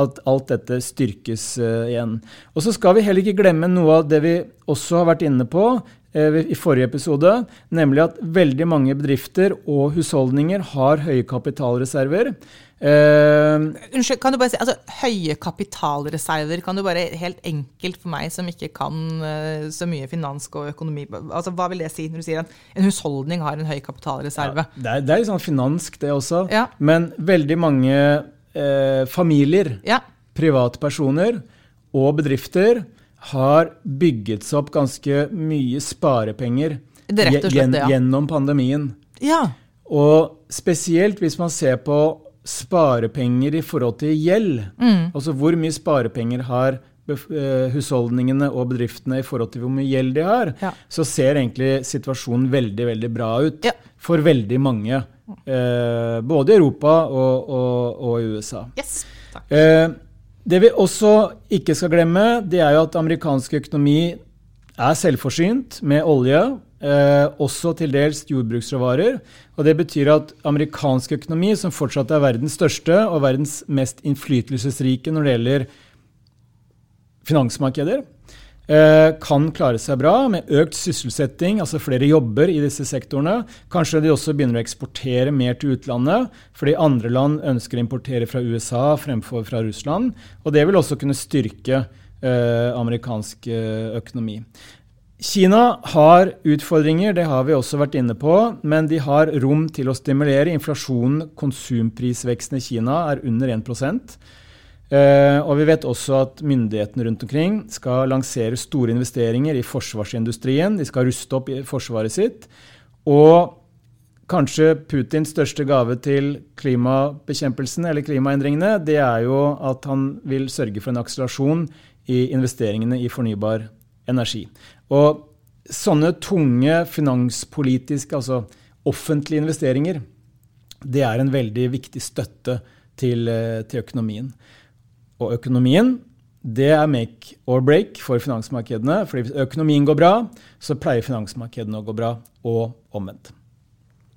at alt dette styrkes uh, igjen. Og så skal vi heller ikke glemme noe av det vi også har vært inne på, Eh, i forrige episode, nemlig at veldig mange bedrifter og husholdninger har høye kapitalreserver. Uh, Unnskyld, kan du bare si, altså, Høye kapitalreserver, kan du bare helt enkelt for meg som ikke kan uh, så mye finansk og økonomi altså Hva vil det si når du sier at en husholdning har en høy kapitalreserve? Ja, det, er, det er litt sånn finansk, det også. Ja. Men veldig mange uh, familier, ja. privatpersoner og bedrifter har bygget seg opp ganske mye sparepenger slett, ja. gjennom pandemien. Ja. Og spesielt hvis man ser på sparepenger i forhold til gjeld, mm. altså hvor mye sparepenger har eh, husholdningene og bedriftene i forhold til hvor mye gjeld de har, ja. så ser egentlig situasjonen veldig veldig bra ut ja. for veldig mange. Eh, både i Europa og, og, og i USA. Yes, takk. Eh, det vi også ikke skal glemme, det er jo at amerikansk økonomi er selvforsynt med olje, eh, også til dels jordbruksråvarer. Og det betyr at amerikansk økonomi, som fortsatt er verdens største og verdens mest innflytelsesrike når det gjelder finansmarkeder, kan klare seg bra med økt sysselsetting, altså flere jobber i disse sektorene. Kanskje de også begynner å eksportere mer til utlandet, fordi andre land ønsker å importere fra USA fremfor fra Russland. Og det vil også kunne styrke eh, amerikansk eh, økonomi. Kina har utfordringer, det har vi også vært inne på, men de har rom til å stimulere. Inflasjonen, konsumprisveksten i Kina, er under 1 Uh, og vi vet også at myndighetene rundt omkring skal lansere store investeringer i forsvarsindustrien. De skal ruste opp forsvaret sitt. Og kanskje Putins største gave til klimabekjempelsen eller klimaendringene, det er jo at han vil sørge for en akselerasjon i investeringene i fornybar energi. Og sånne tunge finanspolitiske, altså offentlige investeringer, det er en veldig viktig støtte til, eh, til økonomien. Og økonomien det er make or break for finansmarkedene. fordi hvis økonomien går bra, så pleier finansmarkedene å gå bra, og omvendt.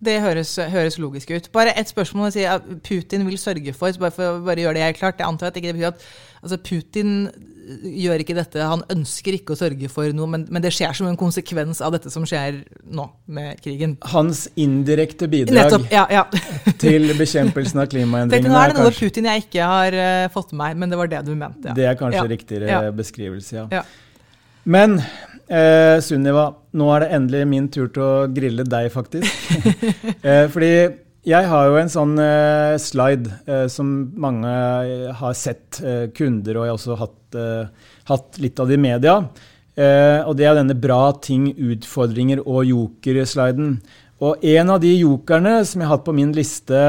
Det høres, høres logisk ut. Bare ett spørsmål. si at Putin vil sørge for, bare for å bare gjøre det helt klart. Jeg antar at ikke det betyr at altså Putin gjør ikke dette, han ønsker ikke å sørge for noe, men, men, det skjer som en konsekvens av dette som skjer nå med krigen. Hans indirekte bidrag Nettopp, ja, ja. til bekjempelsen av klimaendringene. Nå er det noe kanskje... Putin jeg ikke har uh, fått med meg, men det var det du mente. Ja. Det er kanskje riktigere beskrivelse, ja. Men eh, Sunniva, nå er det endelig min tur til å grille deg, faktisk. eh, fordi jeg har jo en sånn uh, slide uh, som mange uh, har sett, kunder, og jeg har også hatt, hatt, litt av det i media. og det er denne bra ting, utfordringer og joker-sliden. Og en av de jokerne som jeg har hatt på min liste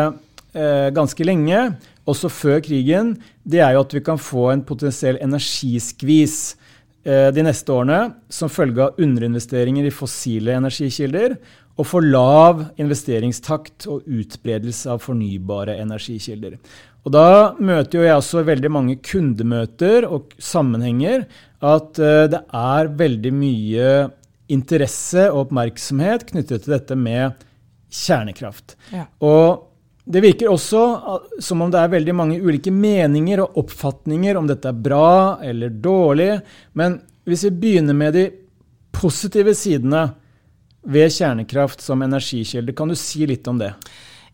ganske lenge, også før krigen, det er jo at vi kan få en potensiell energiskvis de neste årene som følge av underinvesteringer i fossile energikilder og for lav investeringstakt og utbredelse av fornybare energikilder. Og Da møter jo jeg også veldig mange kundemøter og sammenhenger at uh, det er veldig mye interesse og oppmerksomhet knyttet til dette med kjernekraft. Ja. Og det virker også som om det er veldig mange ulike meninger og oppfatninger om dette er bra eller dårlig. Men hvis vi begynner med de positive sidene ved kjernekraft som energikilde, kan du si litt om det?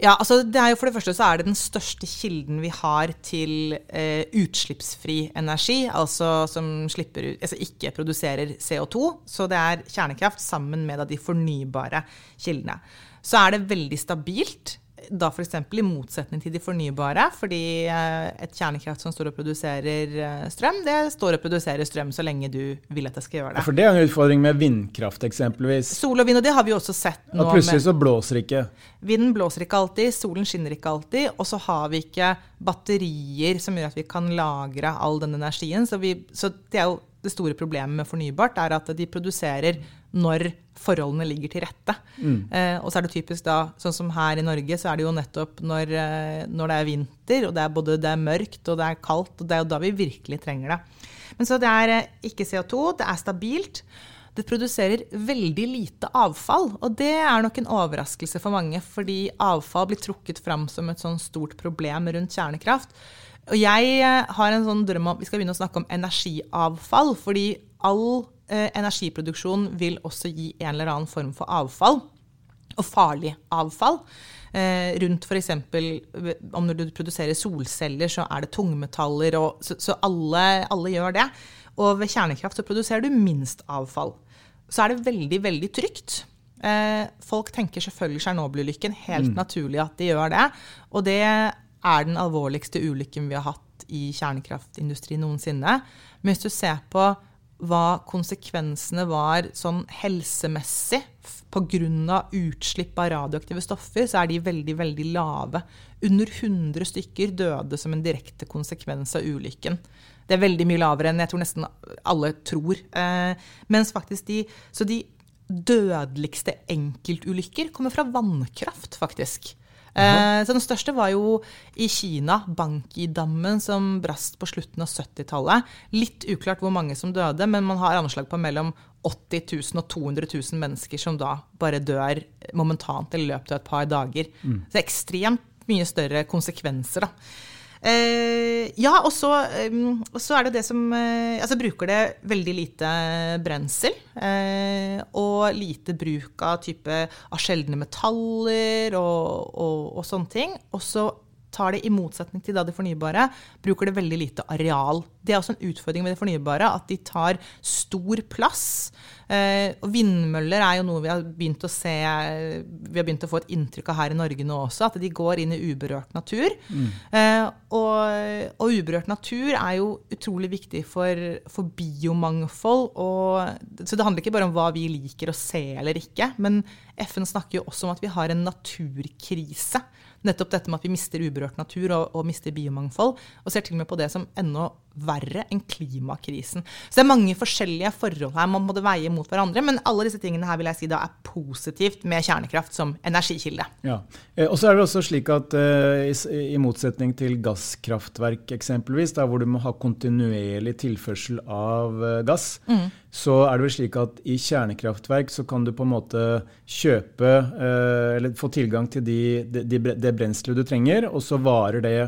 Ja, altså det er jo For det første så er det den største kilden vi har til eh, utslippsfri energi, altså som slipper, altså ikke produserer CO2. Så det er kjernekraft sammen med de fornybare kildene. Så er det veldig stabilt da f.eks. i motsetning til de fornybare, fordi eh, et kjernekraft som står og produserer eh, strøm, det står og produserer strøm så lenge du vil at det skal gjøre det. For det er en utfordring med vindkraft, eksempelvis. Sol og vind, og det har vi også sett nå. Og plutselig så blåser ikke. Vinden blåser ikke alltid, solen skinner ikke alltid, og så har vi ikke batterier som gjør at vi kan lagre all den energien. Så, vi, så det er jo det store problemet med fornybart, er at de produserer når forholdene ligger til rette. Mm. Eh, og så er det typisk da, sånn som her i Norge, så er det jo nettopp når, eh, når det er vinter, og det er både det er mørkt og det er kaldt, og det er jo da vi virkelig trenger det. Men så det er eh, ikke CO2, det er stabilt. Det produserer veldig lite avfall, og det er nok en overraskelse for mange, fordi avfall blir trukket fram som et sånn stort problem rundt kjernekraft. Og jeg eh, har en sånn drøm om vi skal begynne å snakke om energiavfall, fordi all Eh, energiproduksjon vil også gi en eller annen form for avfall, og farlig avfall. Eh, rundt f.eks. om når du produserer solceller, så er det tungmetaller, og, så, så alle, alle, gjør det. Og ved kjernekraft så produserer du minst avfall. Så er det veldig, veldig trygt. Eh, folk tenker selvfølgelig Tsjernobyl-ulykken. Helt mm. naturlig at de gjør det. Og det er den alvorligste ulykken vi har hatt i kjernekraftindustrien noensinne. Men hvis du ser på hva konsekvensene var sånn helsemessig pga. utslipp av radioaktive stoffer, så er de veldig, veldig lave. Under 100 stykker døde som en direkte konsekvens av ulykken. Det er veldig mye lavere enn jeg tror nesten alle tror. Eh, mens faktisk de, så de dødeligste enkeltulykker kommer fra vannkraft, faktisk. Eh, så den største var jo i Kina, Banki-dammen, som brast på slutten av 70-tallet. Litt uklart hvor mange som døde, men man har anslag på mellom 80 000 og 200 000 mennesker som da bare dør momentant eller i løpet av et par dager. Mm. Så det er ekstremt mye større konsekvenser. da. Eh, ja, og så, er det det som eh, Altså bruker det veldig lite brensel. Eh, og lite bruk av type av sjeldne metaller og, og, og sånne ting. Og så tar det, i motsetning til da det fornybare, bruker det veldig lite areal. Det er også en utfordring med det fornybare, at de tar stor plass. Eh, og vindmøller er jo noe vi har begynt å se Vi har begynt å få et inntrykk av her i Norge nå også, at de går inn i uberørt natur. Mm. Eh, og, og, uberørt natur er jo utrolig viktig for, for biomangfold. Og, så det handler ikke bare om hva vi liker å se eller ikke, men FN snakker jo også om at vi har en naturkrise nettopp dette med at vi mister uberørt natur og, og mister biomangfold, og ser til og med på det som enda verre enn klimakrisen. Så det er mange forskjellige forhold her man må veie mot hverandre, men alle disse tingene her vil jeg si da er positivt med kjernekraft som energikilde. Ja, eh, Og så er det også slik at uh, i, motsetning til gasskraftverk eksempelvis, der hvor du må ha kontinuerlig tilførsel av uh, gass, mm. så er det vel slik at i kjernekraftverk så kan du på en måte kjøpe eller få tilgang til de, de, de, det brenselet du trenger, og så varer det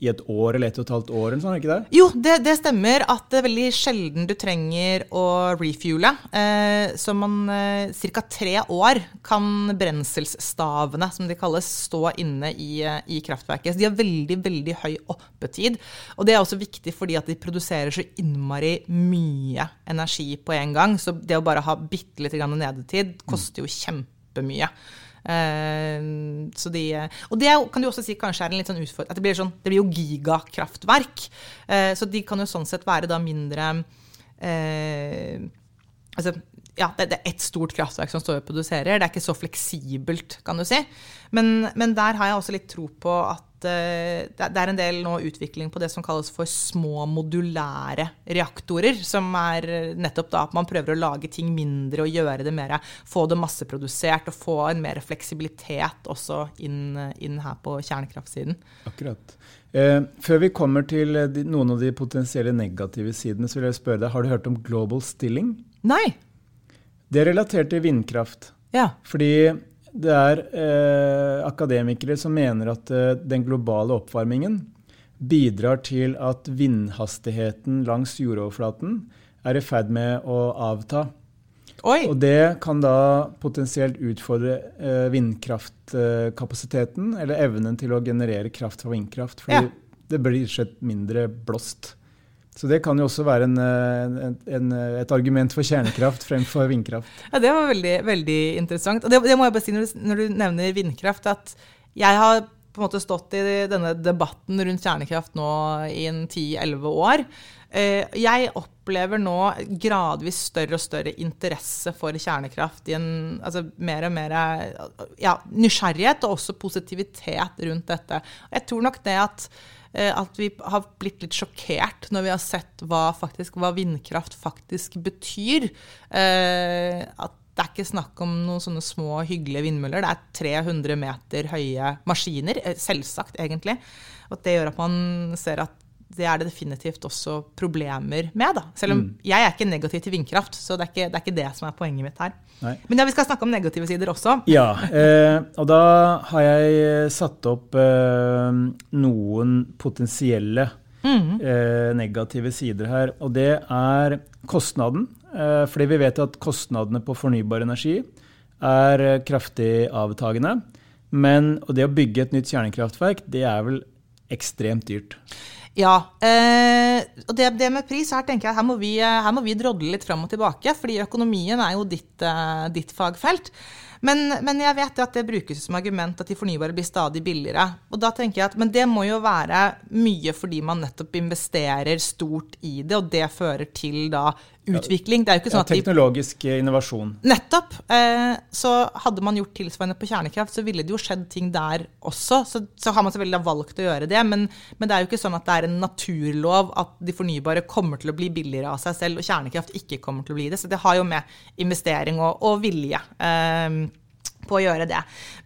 i et år eller et og et halvt år? eller sånn, ikke det? Jo, det, det, stemmer at det er veldig sjelden du trenger å refuele. Eh, så man eh, ca. tre år kan brenselsstavene, som de kalles, stå inne i, eh, i, kraftverket. Så de har veldig, veldig høy oppetid. Og det er også viktig fordi at de produserer så innmari mye energi på en gang. Så det å bare ha bitte litt nedetid koster jo kjempemye. Uh, de, og det kan du også si kanskje er en litt sånn utfordring. At det blir, sånn, det blir jo gigakraftverk. Uh, så de kan jo sånn sett være da mindre uh, Altså, ja, det, er ett stort kraftverk som står og produserer. Det er ikke så fleksibelt, kan du si. Men, men der har jeg også litt tro på at uh, det er en del nå utvikling på det som kalles for små modulære reaktorer. Som er nettopp da at man prøver å lage ting mindre og gjøre det mer Få det masseprodusert og få en mer fleksibilitet også inn, inn her på kjernekraftsiden. Akkurat. Eh, før vi kommer til de, noen av de potensielle negative sidene, så vil jeg spørre deg, har du hørt om global stilling? Nei. Det er relatert til vindkraft. Ja. Fordi det er eh, akademikere som mener at eh, den globale oppvarmingen bidrar til at vindhastigheten langs jordoverflaten er i ferd med å avta. Oi. Og det kan da potensielt utfordre eh, vindkraftkapasiteten, eller evnen til å generere kraft fra vindkraft. Fordi Ja. det blir slett mindre blåst. Så det kan jo også være en, en, en, et argument for kjernekraft fremfor vindkraft. Ja, Det var veldig, veldig interessant. Og det, det må jeg bare si når du, når du nevner vindkraft, at jeg har på en måte stått i denne debatten rundt kjernekraft nå i en 10-11 år. Eh, Jeg opplever nå gradvis større og større interesse for kjernekraft. i en, altså Mer og mer ja, nysgjerrighet og også positivitet rundt dette. Jeg tror nok det at eh, at vi har blitt litt sjokkert når vi har sett hva, faktisk, hva vindkraft faktisk betyr. Eh, at det er ikke snakk om noen sånne små, hyggelige vindmøller. Det er 300 meter høye maskiner. eh, Selvsagt, egentlig. Og det gjør at man ser at det er det definitivt også problemer med. Da. Selv om jeg er ikke negativ til vindkraft, så det er ikke det, er ikke det som er poenget mitt her. Nei. Men ja, vi skal snakke om negative sider også. Ja, eh, og da har jeg satt opp eh, noen potensielle eh, negative sider her. Og det er kostnaden. Eh, fordi vi vet at kostnadene på fornybar energi er eh, kraftig avtagende. Men og det å bygge et nytt kjernekraftverk, det er vel ekstremt dyrt. Ja. Eh, og det, det med pris, her tenker jeg her må vi, eh, her må vi drodle litt fram og tilbake. fordi økonomien er jo ditt, eh, ditt fagfelt. Men, men jeg vet at det brukes som argument at de fornybare blir stadig billigere. Og da tenker jeg at, Men det må jo være mye fordi man nettopp investerer stort i det, og det fører til da utvikling. Det er jo ikke Ja, sånn at de teknologisk eh, innovasjon. Nettopp. Eh, så hadde man gjort tilsvarende på kjernekraft, så ville det jo skjedd ting der også. Så, så har man selvfølgelig valgt å gjøre det, men, men det er jo ikke sånn at det er en naturlov at de fornybare kommer til å bli billigere av seg selv, og kjernekraft ikke kommer til å bli det. Så det har jo med investering og, og vilje. Eh, på å gjøre det.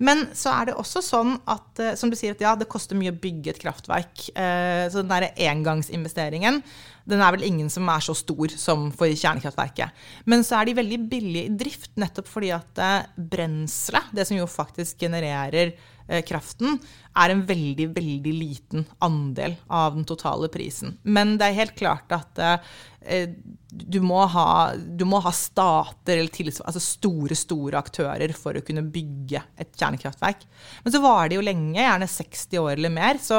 Men så er det også sånn at som du sier, at ja, det koster mye å bygge et kraftverk. Eh, så den der engangsinvesteringen den er vel ingen som er så stor som for kjernekraftverket. Men så er de veldig billige i drift, nettopp fordi at eh, brenselet, det som jo faktisk genererer eh, kraften, er en veldig, veldig liten andel av den totale prisen. Men det er helt klart at eh, du, må ha, du må ha stater eller tilsvar, altså store, store aktører for å kunne bygge et kjernekraftverk. Men så varer det jo lenge, gjerne 60 år eller mer. Så,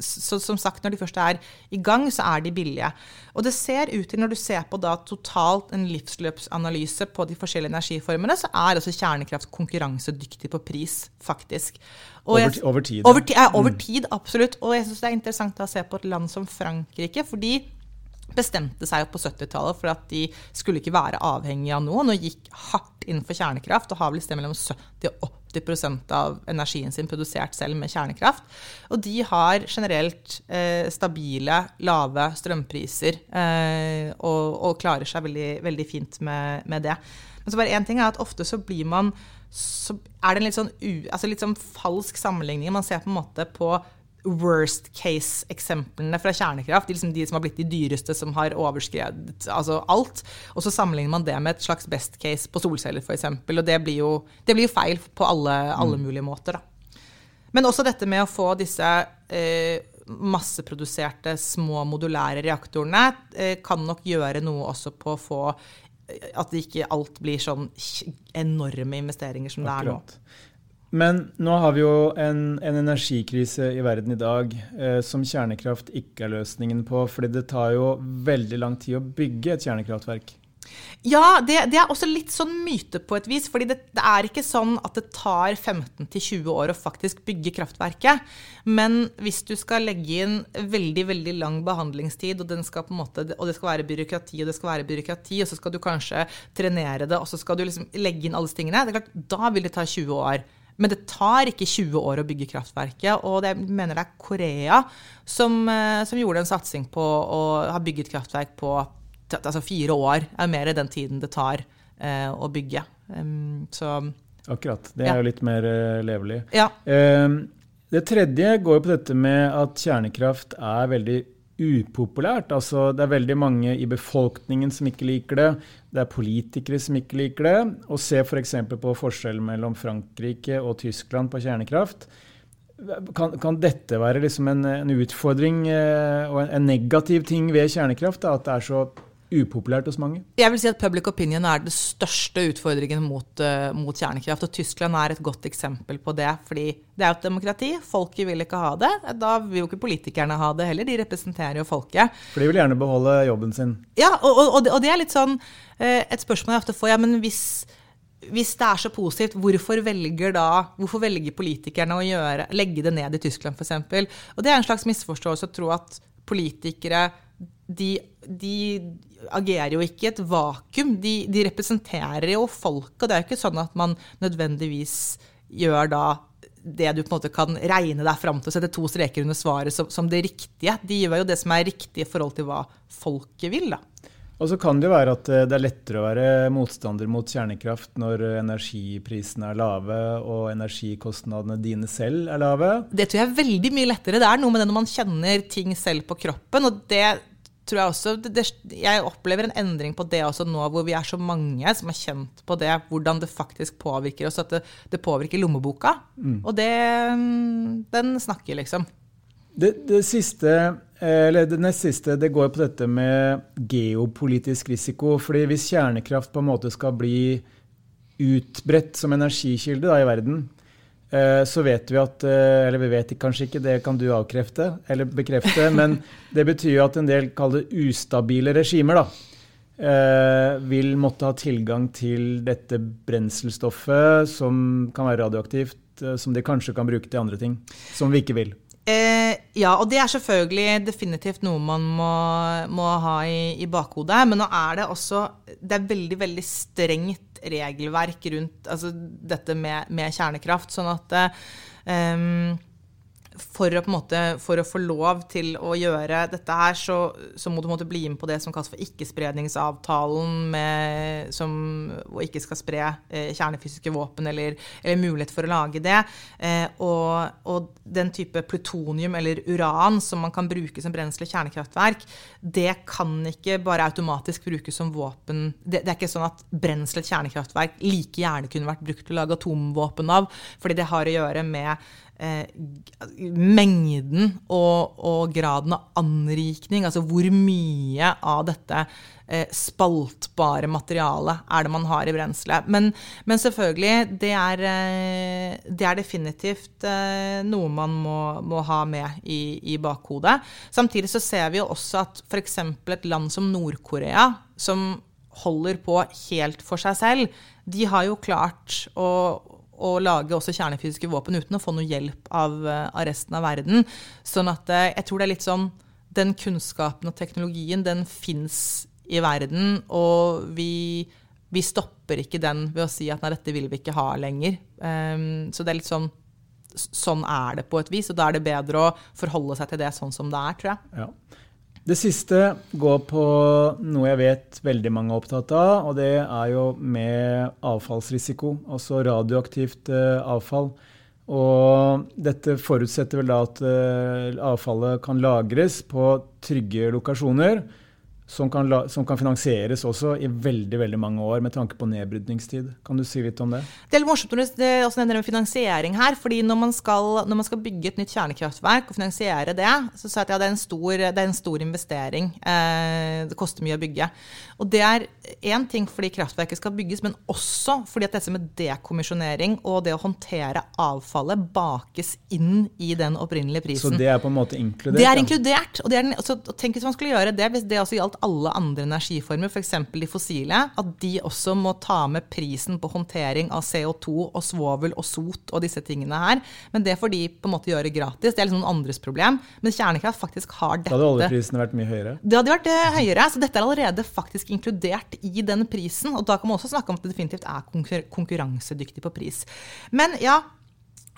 så som sagt, når de først er i gang, så er de billige. Og det ser ut til, når du ser på da totalt en livsløpsanalyse på de forskjellige energiformene, så er altså kjernekraft konkurransedyktig på pris, faktisk. Over, jeg- ti- over tid. over, ja. over tid, absolutt. Og jeg syns det er interessant å se på et land som Frankrike, for de bestemte seg på 70-tallet for at de skulle ikke være avhengig av noen, og gikk hardt inn for kjernekraft, og har vel sted mellom 70 og 80% av energien sin produsert selv med kjernekraft. Og de har generelt eh, stabile, lave strømpriser, eh, og, og klarer seg veldig, veldig fint med, med det. Men så bare én ting er at ofte så blir man så er det en litt sånn, u, altså litt sånn falsk sammenligning. Man ser på en måte på worst case-eksemplene fra kjernekraft. De, liksom de som har blitt de dyreste, som har overskredet altså alt. Og så sammenligner man det med et slags best case på solceller, f.eks. Og det blir, jo, det blir jo feil på alle, alle mulige måter. Da. Men også dette med å få disse eh, masseproduserte små modulære reaktorene eh, kan nok gjøre noe også på å få eh, at det ikke alt blir sånn enorme investeringer som det er nå. Men nå har vi jo en, en energikrise i verden i dag eh, som kjernekraft ikke er løsningen på. fordi det tar jo veldig lang tid å bygge et kjernekraftverk. Ja, det, det er også litt sånn myte på et vis. fordi det, det er ikke sånn at det tar 15-20 år å faktisk bygge kraftverket. Men hvis du skal legge inn veldig veldig lang behandlingstid, og, måte, og det skal være byråkrati, og det skal være byråkrati, og så skal du kanskje trenere det, og så skal du liksom legge inn alle disse tingene, det er klart, da vil det ta 20 år. Men det tar ikke 20 år å bygge kraftverket. Og det, jeg mener det er Korea som, eh, som gjorde en satsing på å ha bygget kraftverk på altså fire år. er mer den tiden det tar eh, å bygge. Um, så Akkurat. Det Ja. er jo litt mer eh, levelig. ja. Eh, det tredje går på dette med at kjernekraft er veldig upopulært. Altså, det er veldig mange i befolkningen som ikke liker det. Det er politikere som ikke liker det. Og se f.eks. For på forskjellen mellom Frankrike og Tyskland på kjernekraft. Kan, kan dette være liksom en, en, utfordring eh, og en, en, negativ ting ved kjernekraft? Da, at det er så upopulært hos mange? Jeg vil si at public opinion er den største utfordringen mot, uh, mot, kjernekraft. Og Tyskland er et godt eksempel på det. fordi det er jo et demokrati. Folket vil ikke ha det. Da vil jo ikke politikerne ha det heller. De representerer jo folket. For de vil gjerne beholde jobben sin. Ja, og, og, og det er litt sånn uh, et spørsmål jeg ofte får. ja, men hvis hvis det er så positivt, hvorfor velger da, hvorfor velger politikerne å gjøre, legge det ned i Tyskland f.eks.? Og det er en slags misforståelse å tro at politikere de, de agerer jo ikke i et vakuum. De, de, representerer jo folket. Det er jo ikke sånn at man nødvendigvis gjør da det du på en måte kan regne deg fram til å sette to streker under svaret som, som, det riktige. De gjør jo det som er riktig i forhold til hva folket vil. da. Og så kan det jo være at eh, det er lettere å være motstander mot kjernekraft når energiprisene er lave og energikostnadene dine selv er lave. Det tror jeg er veldig mye lettere. Det er noe med det når man kjenner ting selv på kroppen. og det tror jeg også det, Jeg opplever en endring på det også nå hvor vi er så mange som har kjent på det, hvordan det faktisk påvirker oss, at det, det påvirker lommeboka. Mm. Og det Den snakker, liksom. Det, det, siste, eller det nest siste, det går på dette med geopolitisk risiko. fordi hvis kjernekraft på en måte skal bli utbredt som energikilde da, i verden, Eh, så vet vi at eh, Eller vi vet kanskje ikke, det kan du avkrefte eller bekrefte. Men det betyr jo at en del kall det ustabile regimer da, eh, vil måtte ha tilgang til dette brenselstoffet som kan være radioaktivt, som de kanskje kan bruke til andre ting. Som vi ikke vil. Eh, ja, og det er selvfølgelig definitivt noe man må, må ha i, i, bakhodet. Men nå er det også Det er veldig, veldig strengt regelverk rundt altså, dette med, med, kjernekraft. Sånn at um, for å, måte, for å, få lov til å gjøre dette her, så, så må du måtte bli med på det som kalles for ikkespredningsavtalen, med, som, og ikke skal spre eh, kjernefysiske våpen eller, eller, mulighet for å lage det. Eh, og, og, den type plutonium eller uran som man kan bruke som brensel i kjernekraftverk, det kan ikke bare automatisk brukes som våpen. Det, det er ikke sånn at brensel i kjernekraftverk like gjerne kunne vært brukt til å lage atomvåpen av, fordi det har å gjøre med eh, mengden og, og, graden av anrikning, altså hvor mye av dette eh, spaltbare materialet er det man har i brenselet. Men, men selvfølgelig, det er, eh, det er definitivt noe man må, må ha med i, i, bakhodet. Samtidig så ser vi jo også at f.eks. et land som Nord-Korea, som holder på helt for seg selv, de har jo klart å å lage også kjernefysiske våpen uten å få noe hjelp av, eh, av resten av verden. Sånn at eh, jeg tror det er litt sånn Den kunnskapen og teknologien, den fins i verden, og vi, vi, stopper ikke den ved å si at nei, dette vil vi ikke ha lenger. Um, så det er litt sånn Sånn er det på et vis, og da er det bedre å forholde seg til det sånn som det er, tror jeg. Ja. Det siste går på noe jeg vet veldig mange er opptatt av, og det er jo med avfallsrisiko, altså radioaktivt eh, avfall. Og dette forutsetter vel da at eh, avfallet kan lagres på trygge lokasjoner som kan, som kan, finansieres også i veldig veldig mange år med tanke på nedbrydningstid. Kan du si litt om det? Det er litt morsomt når du også nevner finansiering her. fordi når man, skal, når man, skal, bygge et nytt kjernekraftverk og finansiere det, så sa jeg at ja, det, er stor, det er en stor investering. Eh, det koster mye å bygge. Og det er én ting fordi kraftverket skal bygges, men også fordi at dette med dekommisjonering og det å håndtere avfallet bakes inn i den opprinnelige prisen. Så det er på en måte inkludert? Det er inkludert. og det er, altså, tenk hvis man skulle gjøre det hvis det også gjaldt alle andre energiformer, f.eks. de fossile, at de også må ta med prisen på håndtering av CO2 og svovel og sot og disse tingene her. Men det får de på en måte gjøre gratis. Det er liksom noen andres problem. Men kjernekraft faktisk har dette. Da hadde oljeprisene vært mye høyere? Det hadde vært eh, høyere. Så dette er allerede faktisk inkludert i den prisen. Og da kan man også snakke om at det definitivt er konkurransedyktig på pris. Men ja,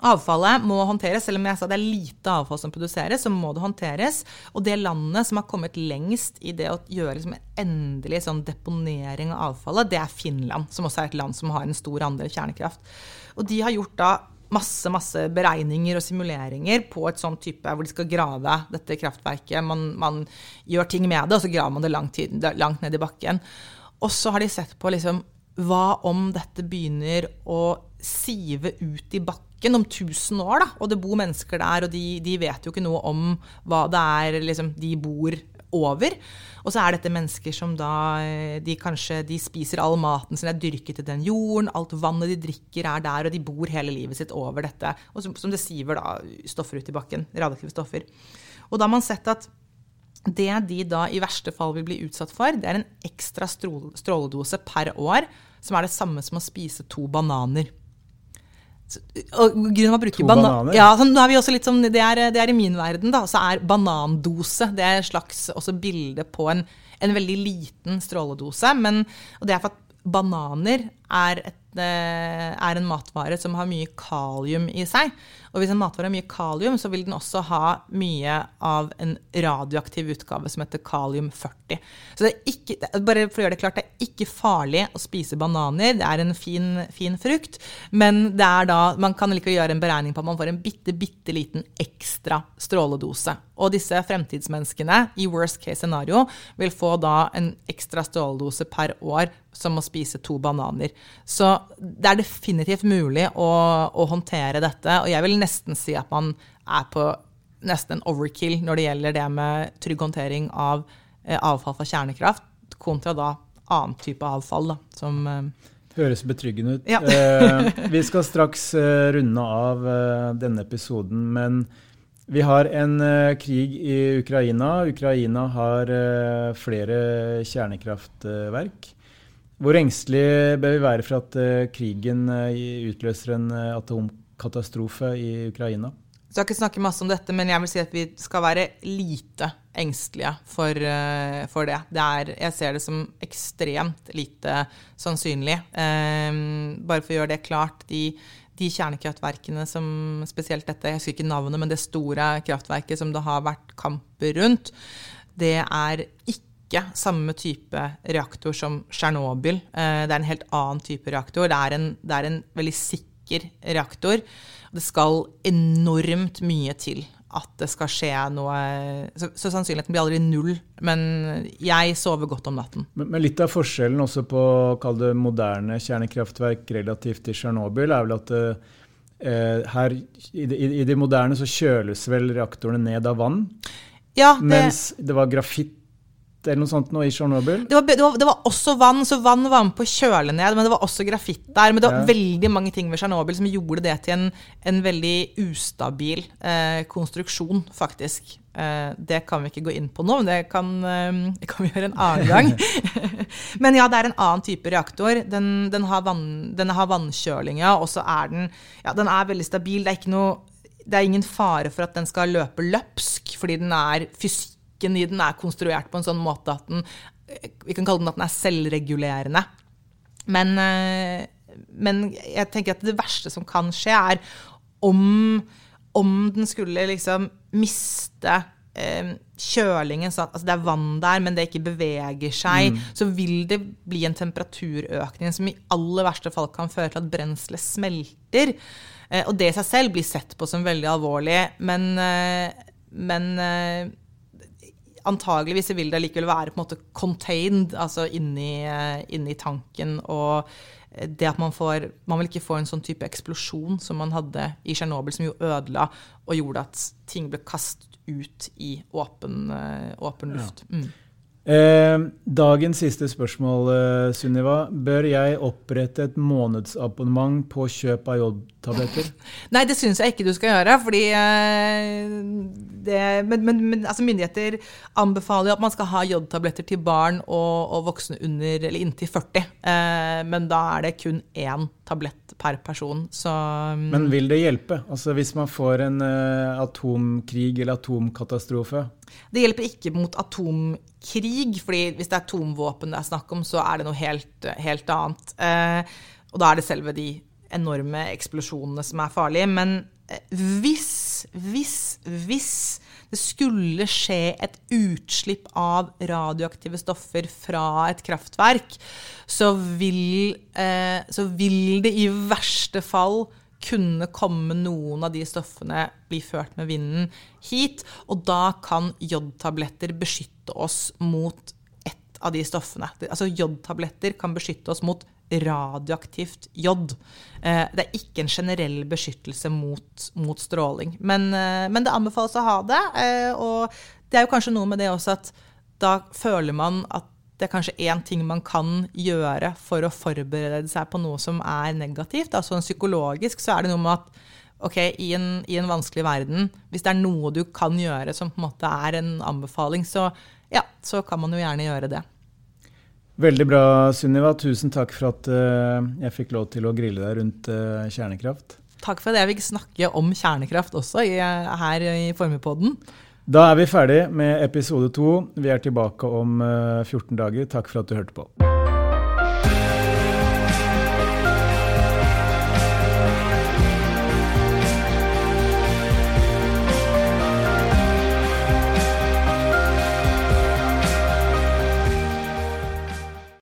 Avfallet må håndteres, selv om jeg sa det er lite avfall som produseres, så må det håndteres. Og det landet som har kommet lengst i det å gjøre liksom en endelig sånn deponering av avfallet, det er Finland, som også er et land som har en stor andel kjernekraft. Og de har gjort da masse masse beregninger og simuleringer på et sånt type hvor de skal grave dette kraftverket. Man, man gjør ting med det, og så graver man det langt, langt ned i bakken. Og så har de sett på liksom, hva om dette begynner å sive ut i bakken om 1000 år, da, og det bor mennesker der, og de, de vet jo ikke noe om hva det er liksom, de bor over. Og så er dette mennesker som da eh, de kanskje de spiser all maten som er dyrket i den jorden, alt vannet de drikker er der, og de bor hele livet sitt over dette. Og som, som det siver da stoffer ut i bakken, radioaktive stoffer. Og da har man sett at det de da i verste fall vil bli utsatt for, det er en ekstra stråledose per år, som er det samme som å spise to bananer. Og grunnen til å bruke bana bananer? Ja, sånn, er vi også litt som, det er, det er, i min verden, da. Så er banandose det er et slags bilde på en, en, veldig liten stråledose. Men, og det er for at bananer er et er en matvare som har mye kalium i seg. Og hvis en matvare har mye kalium, så vil den også ha mye av en radioaktiv utgave som heter kalium-40. Så det er ikke, bare for å gjøre det klart, det er ikke farlig å spise bananer. Det er en fin, fin frukt, men det er da, man kan like gjøre en beregning på at man får en bitte, bitte liten ekstra stråledose. Og disse fremtidsmenneskene, i worst case scenario, vil få da en ekstra stråledose per år som å spise to bananer. Så det er definitivt mulig å, å, håndtere dette. Og jeg vil nesten si at man er på nesten en overkill når det gjelder det med trygg håndtering av eh, avfall fra kjernekraft, kontra da annen type avfall. Da, som eh, Høres betryggende ut. Ja. eh, vi skal straks eh, runde av eh, denne episoden, men vi har en uh, krig i Ukraina. Ukraina har uh, flere kjernekraftverk. Hvor engstelig bør vi være for at uh, krigen utløser en atomkatastrofe i Ukraina? Jeg skal ikke snakke masse om dette, men jeg vil si at vi skal være lite engstelige for, for det. det er, jeg ser det som ekstremt lite sannsynlig. bare for å gjøre det klart. De, de kjernekraftverkene som spesielt dette, jeg husker ikke navnet, men det store kraftverket som det har vært kamper rundt, det er ikke samme type reaktor som Tsjernobyl. Eh, det er en helt annen type reaktor. Det er en, det er en veldig sikker reaktor. Det skal enormt mye til at det skal skje noe Så, så sannsynligheten blir aldri null. Men jeg sover godt om natten. Men, men litt av forskjellen også på kall det moderne kjernekraftverk relativt til Tsjernobyl, er vel at eh, her i det, i det moderne så kjøles vel reaktorene ned av vann. Ja, det, mens det var grafitt eller noe sånt nå i Tsjernobyl? Det, det, det, var også vann, så vann var med på å kjøle ned. Men det var også grafitt der. Men det var ja. veldig mange ting ved Tsjernobyl som gjorde det til en, en veldig ustabil eh, konstruksjon, faktisk. Eh, det kan vi ikke gå inn på nå, men det kan, eh, kan vi gjøre en annen gang. men ja, det er en annen type reaktor. Den, den, har, vann, den har vannkjølinga, og så er den, ja, den er veldig stabil. Det er ikke noe det er ingen fare for at den skal løpe løpsk, fordi den er fysisk logikken i den er konstruert på en sånn måte at den Vi kan kalle den at den er selvregulerende. Men, eh, men jeg tenker at det verste som kan skje, er om, om den skulle liksom miste eh, kjølingen sånn altså Det er vann der, men det ikke beveger seg. Mm. Så vil det bli en temperaturøkning som i aller verste fall kan føre til at brenselet smelter. Eh, og det i seg selv blir sett på som veldig alvorlig. Men, men antageligvis vil det likevel være på en måte contained, altså inni, eh, inni tanken. Og det at man får Man vil ikke få en sånn type eksplosjon som man hadde i Tsjernobyl, som jo ødela og gjorde at ting ble kastet ut i åpen, eh, åpen luft. Mm. Eh, dagens siste spørsmål, eh, Sunniva. Bør jeg opprette et månedsabonnement på kjøp av jodtabletter? Nei, det syns jeg ikke du skal gjøre. fordi eh, det, men, men, men altså Myndigheter anbefaler jo at man skal ha jodtabletter til barn og, og voksne under eller inntil 40. Eh, men da er det kun én tablett per person. Så, um, Men vil det hjelpe? Altså Hvis man får en uh, atomkrig eller atomkatastrofe? Det hjelper ikke mot atomkrig, fordi hvis det er atomvåpen det er snakk om, så er det noe helt, helt annet. Og da er det selve de enorme eksplosjonene som er farlige. Men uh, hvis, hvis, hvis det skulle skje et utslipp av radioaktive stoffer fra et kraftverk, så vil, eh, så vil det i verste fall kunne komme noen av de stoffene bli ført med vinden hit. Og da kan jodtabletter beskytte oss mot ett av de stoffene. Altså Jodtabletter kan beskytte oss mot radioaktivt jod. Eh, det er ikke en generell beskyttelse mot, mot stråling. Men, eh, men, det anbefales å ha det. Eh, og det er jo kanskje noe med det også at da føler man at det er kanskje én ting man kan gjøre for å forberede seg på noe som er negativt. Altså psykologisk så er det noe med at ok, i en, i en, vanskelig verden, hvis det er noe du kan gjøre som på en måte er en anbefaling, så ja, så kan man jo gjerne gjøre det. Veldig bra, Sunniva. Tusen takk for at uh, jeg fikk lov til å grille deg rundt uh, kjernekraft. Takk for at jeg fikk snakke om kjernekraft også i, her i Formepodden. Da er vi ferdig med episode to. Vi er tilbake om 14 eh, dager. Takk for at du hørte på.